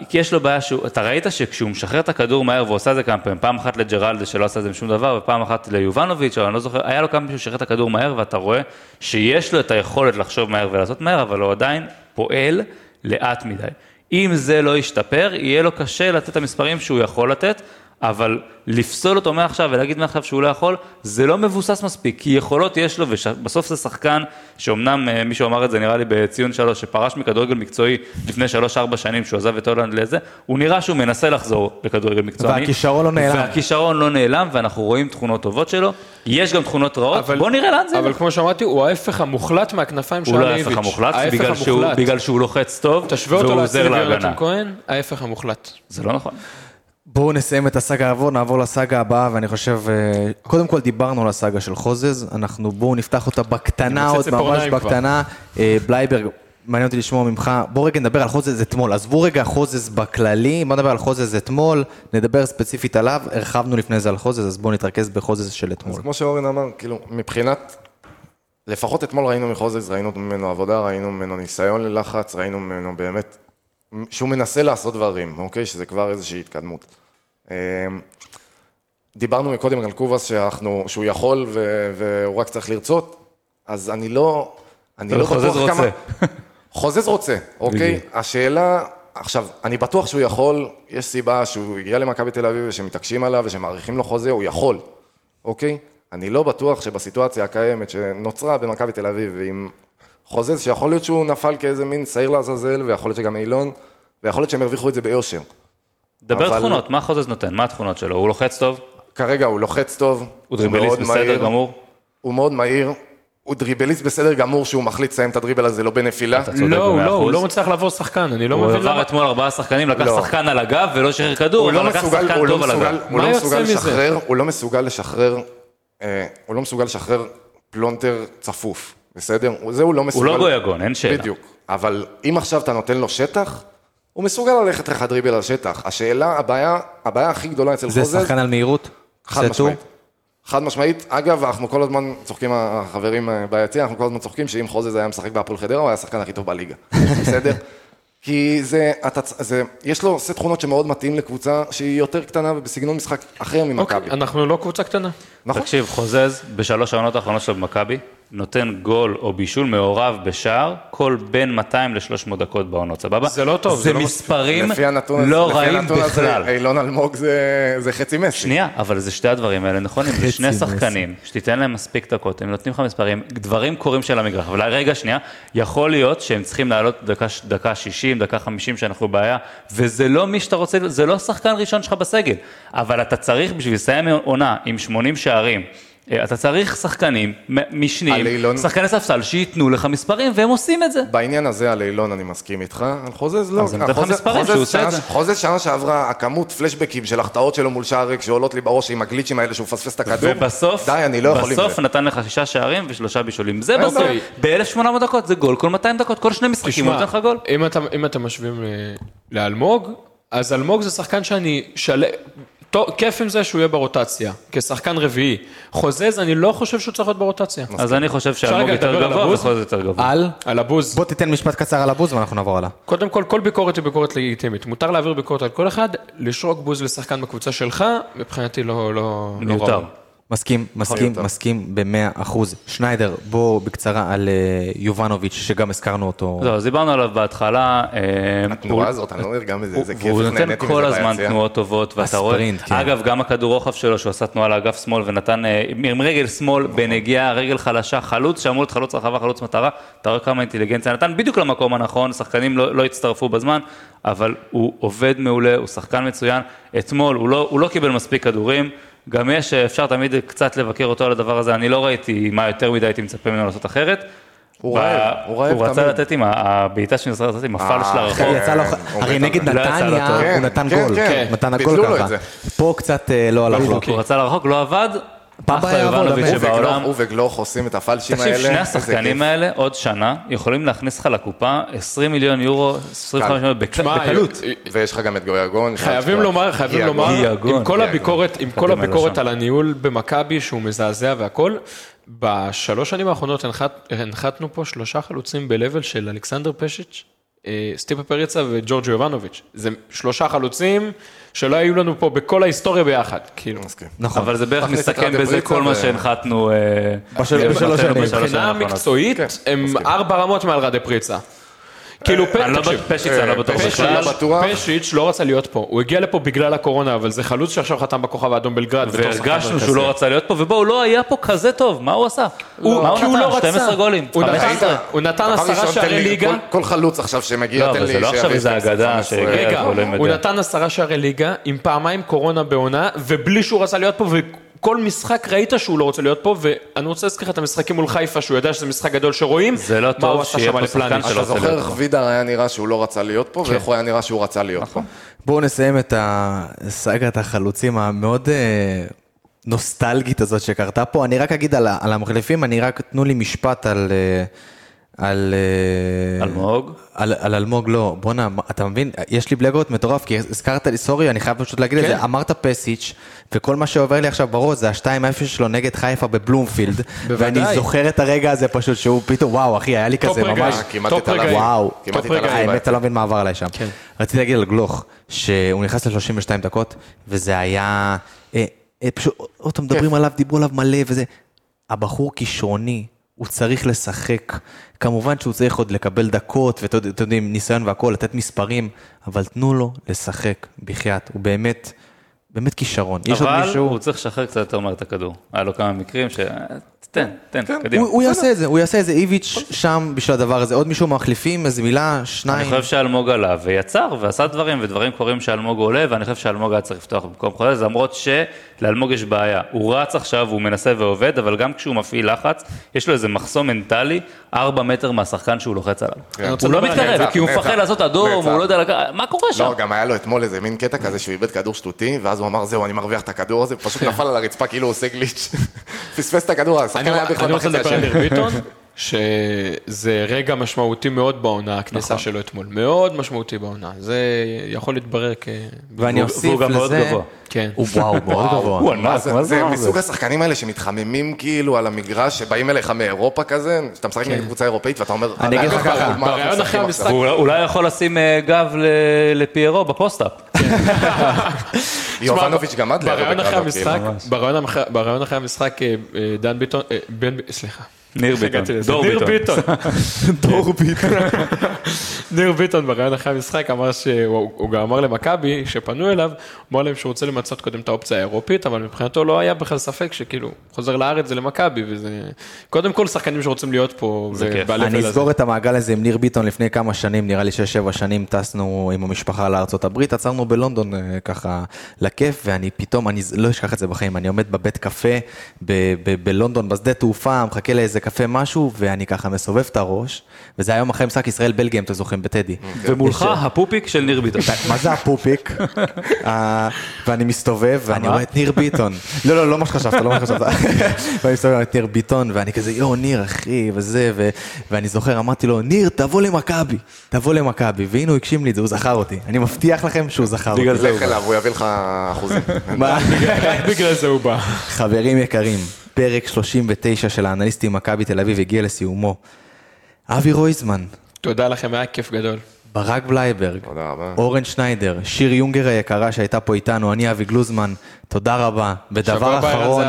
כי יש לו בעיה שהוא, אתה ראית שכשהוא משחרר את הכדור מהר ועושה את זה כמה פעמים, פעם אחת לג'רלדה שלא עשה את זה עם שום דבר, ופעם אחת ליובנוביץ', או אני לא זוכר, היה לו כמה פעמים שהוא שחרר את הכדור מהר, ואתה רואה שיש לו את היכולת לחשוב מהר ולעשות מהר, אבל הוא עדיין פועל לאט מדי. אם זה לא ישתפר, יהיה לו קשה לתת את המספרים שהוא יכול לתת, אבל לפסול אותו מעכשיו ולהגיד מעכשיו שהוא לא יכול, זה לא מבוסס מספיק, כי יכולות יש לו, ובסוף זה שחקן שאומנם אה, מישהו אמר את זה נראה לי בציון שלוש, שפרש מכדורגל מקצועי לפני שלוש-ארבע שנים, שהוא עזב את הולנד לזה, הוא נראה שהוא מנסה לחזור לכדורגל מקצועני. והכישרון לא נעלם. והכישרון לא נעלם, ואנחנו רואים תכונות טובות שלו, יש גם תכונות רעות, בוא נראה לאן זה אבל. כמו שאמרתי, הוא ההפך המוחלט מהכנפיים של הוא לא. ההפך המוחלט, ההפך בגלל שהוא- המוחלט. בגלל שהוא לוחץ טוב, תשווה והוא אותו עוזר להגנה. כהן, ההפך המוחלט. זה לא נכון. בואו נסיים את הסאגה העבור, נעבור לסאגה הבאה, ואני חושב, אה, קודם כל דיברנו על הסאגה של חוזז, אנחנו בואו נפתח אותה בקטנה, עוד ממש. בקטנה. אה, בלייברג, מעניין אותי לשמוע ממך, בואו רגע נדבר על חוזז אתמול, עזבו רגע חוזז בכללי, בואו נדבר על חוזז אתמול, נדבר ספציפית עליו, הרחבנו לפני זה על חוזז, אז בואו נתרכז בחוזז של אז אתמול. כמו שאורן אמר, כאילו, מבחינת, לפחות אתמול ראינו מחוזז, ראינו ממנו עבודה, ראינו ממנו ניסיון ללחץ, ראינו ממנו באמת, שהוא מנסה לעשות דברים, אוקיי? שזה כבר איזושהי התקדמות. אמ, דיברנו מקודם על קובאס שאנחנו, שהוא יכול ו, והוא רק צריך לרצות, אז אני לא, אני לא חוזז בטוח כמה... רוצה. חוזז רוצה, אוקיי? השאלה, עכשיו, אני בטוח שהוא יכול, יש סיבה שהוא הגיע למכבי תל אביב ושמתעקשים עליו ושמאריכים לו חוזה, הוא יכול, אוקיי? אני לא בטוח שבסיטואציה הקיימת שנוצרה במכבי תל אביב, עם חוזז שיכול להיות שהוא נפל כאיזה מין שעיר לעזאזל, ויכול להיות שגם אילון, ויכול להיות שהם הרוויחו את זה ביושר. דבר אבל- תכונות, מה חוזז נותן? מה התכונות שלו? הוא לוחץ טוב? כרגע הוא לוחץ טוב, הוא דריבליסט מאוד בסדר מהיר, גמור? הוא מאוד מהיר, הוא דריבליסט בסדר גמור שהוא מחליט לסיים את הדריבל הזה לא בנפילה. אתה צודק לא, הוא במאה לא, הוא. לא מצליח לעבור שחקן, אני לא הוא מבין עבר למה. אתמול ארבעה שחקנים, לקח לא. שחקן על הגב ולא שחרר כדור, הוא אבל לא לקח מסוגל, שחקן הוא לא טוב על מסוגל, הגב. הוא לא מסוגל? לשחרר, הוא לא מסוגל לשחרר, אה, הוא לא מסוגל לשחרר פלונטר צפוף, בסדר? זה הוא לא הוא מסוגל. לא גויגון, אין שאלה. בדיוק. אבל אם עכשיו אתה נותן לו שטח, הוא מסוגל ללכת לך דריבל על שטח. השאלה, הבעיה, הבעיה הכי גדולה אצל זה חוזז, שחקן על מהירות? חד? משמעית. חד משמעית. אגב, אנחנו כל הזמן צוחקים, החברים אה, ביציע, אנחנו כל הזמן צוחקים שאם חוזז היה משחק בהפועל חדרה, הוא היה השחקן הכי טוב בליגה. בסדר? כי זה, אתה, זה, יש לו סט תכונות שמאוד מתאים לקבוצה שהיא יותר קטנה ובסגנון משחק אחר אוקיי, ממכבי. אנחנו לא קבוצה קטנה. נכון. תקשיב, חוזז בשלוש העונות האחרונות שלו במכבי, נותן גול או בישול מעורב בשער כל בין 200 ל-300 דקות בעונות, סבבה? זה לא טוב, זה זה לא מספרים לפי הנתון, לא לפי רעים הנתון הזה, בכלל. אילון אלמוג זה, זה חצי מסי. שנייה, אבל זה שתי הדברים האלה נכונים, זה שני מסי. שחקנים, שתיתן להם מספיק דקות, הם נותנים לך מספרים, דברים קורים של המגרש, אבל רגע, שנייה, יכול להיות שהם צריכים לעלות דקה, דקה 60, דקה 50 שאנחנו בבעיה, וזה לא מי שאתה רוצה, זה לא שחקן ראשון שלך בסגל, אבל אתה צריך בשביל לסיים עונה עם 80 שערים, אתה צריך שחקנים משניים, על אילון- שחקני ספסל שייתנו לך מספרים, והם עושים את זה. בעניין הזה על אילון אני מסכים איתך, על חוזז לא. אז אני נותן לך מספרים שהוא עושה את זה. חוזז שנה שעברה, הכמות פלשבקים של החטאות שלו מול שער ריק שעולות לי בראש עם הגליצ'ים האלה שהוא מפספס את הכדור. ובסוף, די, אני לא יכול בסוף. נתן לך שישה שערים ושלושה בישולים. זה בסוף, בעיה. ב-1800 דקות זה גול, כל 200 דקות, כל שני משחקים הוא נותן לך גול. אם אתם משווים ל- לאלמוג, אז אלמוג זה שחקן שאני שלם, כיף עם זה שהוא יהיה ברוטציה, כשחקן רביעי. חוזז, אני לא חושב שהוא צריך להיות ברוטציה. אז אני חושב שאלמוג יותר גבוה זה יותר גבוה. על? על הבוז. בוא תיתן משפט קצר על הבוז ואנחנו נעבור הלאה. קודם כל, כל ביקורת היא ביקורת לגיטימית. מותר להעביר ביקורת על כל אחד, לשרוק בוז לשחקן בקבוצה שלך, מבחינתי לא, לא, לא מיותר. מסכים, מסכים. מסכים במאה אחוז. שניידר, בוא בקצרה על אה, יובנוביץ', שגם הזכרנו אותו. לא, אז דיברנו עליו בהתחלה. אה, התנועה הוא- הזאת, אני לא יודע גם איזה הוא- איזה כיף, והוא איך נותן נהניתי כל מזה הזמן. תנועות טובות, ואתה רואה, כן. אגב, גם הכדור רוחב שלו, שהוא עשה תנועה לאגף שמאל ונתן אה, עם רגל שמאל נכון. בנגיעה, רגל חלשה, חלוץ שאמור להיות חלוץ רחבה, חלוץ מטרה, אתה רואה כמה אינטליגנציה נתן, בדיוק למקום הנכון, שחקנים לא לא הצטרפו בזמן, אבל הוא עובד מעולה, הוא שחקן מצוין. אתמול הוא לא- הוא לא קיבל מספיק כדורים. גם יש, אפשר תמיד קצת לבקר אותו על הדבר הזה, אני לא ראיתי מה יותר מדי הייתי מצפה ממנו לעשות אחרת. הוא רעב, הוא רעב הוא רצה תמיד. לתת עם ה- הבעיטה שהוא ניסה לתת עם הפלש אה, של הרחוב. כן. הרי. נגד לא נתניה. הוא נתן כן, גול, כן. נתן לו ככה. פה קצת אה, לא הלך לו. הוא רצה לרחוק, לא עבד. יעבוד, יובנוביץ' באמת. שבעולם. הוא וגלוך עושים את הפלשים האלה. תקשיב, שני השחקנים. האלה, עוד שנה, יכולים להכניס לך לקופה 20 מיליון יורו, 25 מיליון בקלות. ויש לך גם את גויגון. חייבים לומר, חייבים. לומר, עם כל. הביקורת, עם כל הביקורת. על הניהול במכבי, שהוא מזעזע והכל, בשלוש שנים האחרונות הנחת- הנחתנו פה שלושה חלוצים ב-level של אלכסנדר פשיץ', אה, סטיפה פריצה וג'ורג'ו יובנוביץ'. זה שלושה חלוצים שלא היו לנו פה בכל ההיסטוריה ביחד, כאילו. נכון. אבל זה בערך מסתכם בזה כל מה שהנחתנו אה, בשל- בשלוש שנים. מבחינה. מקצועית, הם מסכים. ארבע רמות מעל רדה פריצה. כאילו, לא פשיץ, אני לא בטוח פשיץ' בכלל. לא בטוח. פשיץ' לא רצה להיות פה, הוא הגיע לפה בגלל הקורונה, אבל זה חלוץ שעכשיו חתם בכוכב האדום בלגרד. והרגשנו. שהוא לא רצה להיות פה, ובואו, הוא לא היה פה כזה טוב, מה הוא עשה? הוא- מה הוא כי הוא נתן? לא רצה. 12 גולים, הוא נתן- 15. הוא נתן דבר עשרה שערי לי- ליגה. כל- חלוץ עכשיו שמגיע, לא, תן אבל לי... זה לא עכשיו איזה 15. אגדה שהגיע. רגע, הוא. נתן עשרה שערי ליגה עם פעמיים קורונה בעונה, ובלי שהוא רצה להיות פה, וכל משחק ראית שהוא לא רוצה להיות פה, ואני רוצה להזכיר לך את המשחקים מול חיפה, שהוא יודע שזה משחק גדול שרואים. זה לא טוב שיהיה פה שחקן. שלא אתה רוצה זוכר להיות איך פה. וידר היה נראה שהוא לא רצה להיות פה, ואיך הוא היה נראה שהוא רצה להיות פה. בואו נסיים את הסאגת החלוצים המאוד אה, נוסטלגית הזאת שקרתה פה. אני רק אגיד על המחליפים, אני רק, תנו לי משפט על... אה, על... אה, אלמוג? על, על אלמוג לא, בואנה, אתה מבין? יש לי blackout מטורף, כי הזכרת לי, sorry, אני חייב פשוט להגיד את כן. זה, אמרת פסיץ', וכל מה שעובר לי עכשיו בראש זה ה-2-0 שלו נגד חיפה בבלומפילד, ואני. זוכר את הרגע הזה פשוט, שהוא פתאום, וואו, אחי, היה לי כזה רגעים. ממש... אה, top. רגעים. וואו, top רגעים. האמת, אתה לא מבין מה עבר עליי שם. כן. רציתי להגיד על גלוך, שהוא נכנס ל-32 דקות, וזה היה... אה, אה, פשוט, עוד פעם מדברים עליו, דיברו עליו מלא וזה. הבחור כישרוני, הוא צריך לשחק. כמובן שהוא צריך עוד לקבל דקות, ואתם יודעים, ניסיון והכול, לתת מספרים, אבל תנו לו לשחק, בחייאת. הוא באמת, באמת כישרון. יש עוד אבל מישהו... הוא צריך לשחרר קצת יותר מהר את הכדור. היה לו כמה מקרים ש... תן, תן, קדימה. הוא, יעשה את זה, הוא יעשה את זה, איביץ' שם בשביל הדבר הזה. עוד מישהו מהמחליפים, איזה מילה, אני שניים. חושב שאלמוג עלה ויצר ועשה דברים, ודברים קורים שאלמוג עולה, ואני חושב שאלמוג היה צריך לפתוח במקום חולה, למרות שלאלמוג יש בעיה. הוא רץ עכשיו, הוא מנסה ועובד, אבל גם כשהוא מפעיל לחץ, יש לו איזה מחסום מנטלי, ארבע מטר מהשחקן שהוא לוחץ עליו. אני רוצה הוא לא מתקרב, כי הוא מפחד לעשות אדום. הוא לא יודע לקחת, מה קורה שם? לא, גם היה לו אתמול איזה מין קטע כזה שהוא איבד כדור שטותי, ואז הוא אמר, זהו, אני מרוויח את הכדור הזה, פשוט נפל על הרצפה כאילו הוא עושה גליץ'. פספס את הכדור, השחקן אני היה בכלל אני רוצה בחצי לדבר על השני. ניר ביטון, שזה רגע משמעותי מאוד בעונה, הכניסה שלו אתמול. מאוד משמעותי בעונה. זה יכול להתברר כ... ואני אוסיף והוא גם מאוד לזה... גבוה. כן. הוא וואו, מאוד גבוה. הוא ענק, מה זה- זה מסוג? השחקנים האלה שמתחממים כאילו על המגרש, שבאים אליך מאירופה כזה, שאתה משחק נגד קבוצה אירופאית ואתה אומר, אני אגיד לך "אה, ככה, בראיון אחרי המשחק- עכשיו?" הוא אולי יכול לשים אה, גב לפיירו בפוסט-אפ. יובנוביץ' גם עד לידו בראיון אחרי המשחק. בראיון אחרי- בראיון אחרי המשחק, אה, אה, דן ביטון, אה, סליחה, ניר ביטון. ניר ביטון. דור ביטון. ניר ביטון בראיון אחרי המשחק אמר שהוא הוא גם אמר למכבי, שפנו אליו, הוא אמר להם שהוא רוצה למצות קודם את האופציה האירופית, אבל מבחינתו לא היה בכלל ספק שכאילו, חוזר לארץ זה למכבי, וזה... קודם כל שחקנים שרוצים להיות פה, זה כיף. אני. אסגור את המעגל הזה עם ניר ביטון לפני כמה שנים, נראה לי 6-7 שנים טסנו עם המשפחה לארצות הברית, עצרנו בלונדון אה, ככה לכיף, ואני פתאום, אני לא אשכח את זה בחיים, אני עומד בבית קפה בלונדון, בשדה תעופה, מחכה לאיזה קפה משהו, ואני ככה מסובב את הראש, וזה היום אחרי משחק ישראל-בלגיה, אם אתם זוכרים, בטדי. ומולך יש- הפופיק של ניר ביטון. מה זה הפופיק? אה, ואני מסתובב ואני רואה את ניר ביטון. לא, לא, לא מה שחשבת, לא מה שחשבת. ואני מסתובב את ניר ביטון ואני כזה, יואו, ניר, אחי, וזה, ואני זוכר, אמרתי לו, ניר, תבוא למכבי, תבוא למכבי. והנה הוא הגשים לי את זה, הוא זכר אותי. אני מבטיח לכם שהוא זכר אותי. בגלל זה הוא לך אליו, הוא יביא לך אחוזים. מה? רק בגלל זה הוא בא. חברים יקרים, פרק 39 של האנליסטים מכבי תל אביב הגיע לסיומו. אבי רויזמן, תודה לכם, היה כיף גדול. ברק בלייברג, תודה רבה. אורן שניידר, שיר יונגר היקרה שהייתה פה איתנו, אני אבי גלוזמן, תודה רבה. ודבר שבוע הבא, ערן אחרון.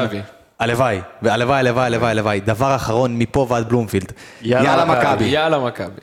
הלוואי, הלוואי, הלוואי, הלוואי, דבר אחרון מפה ועד בלומפילד. יאללה. מכבי. יאללה מכבי.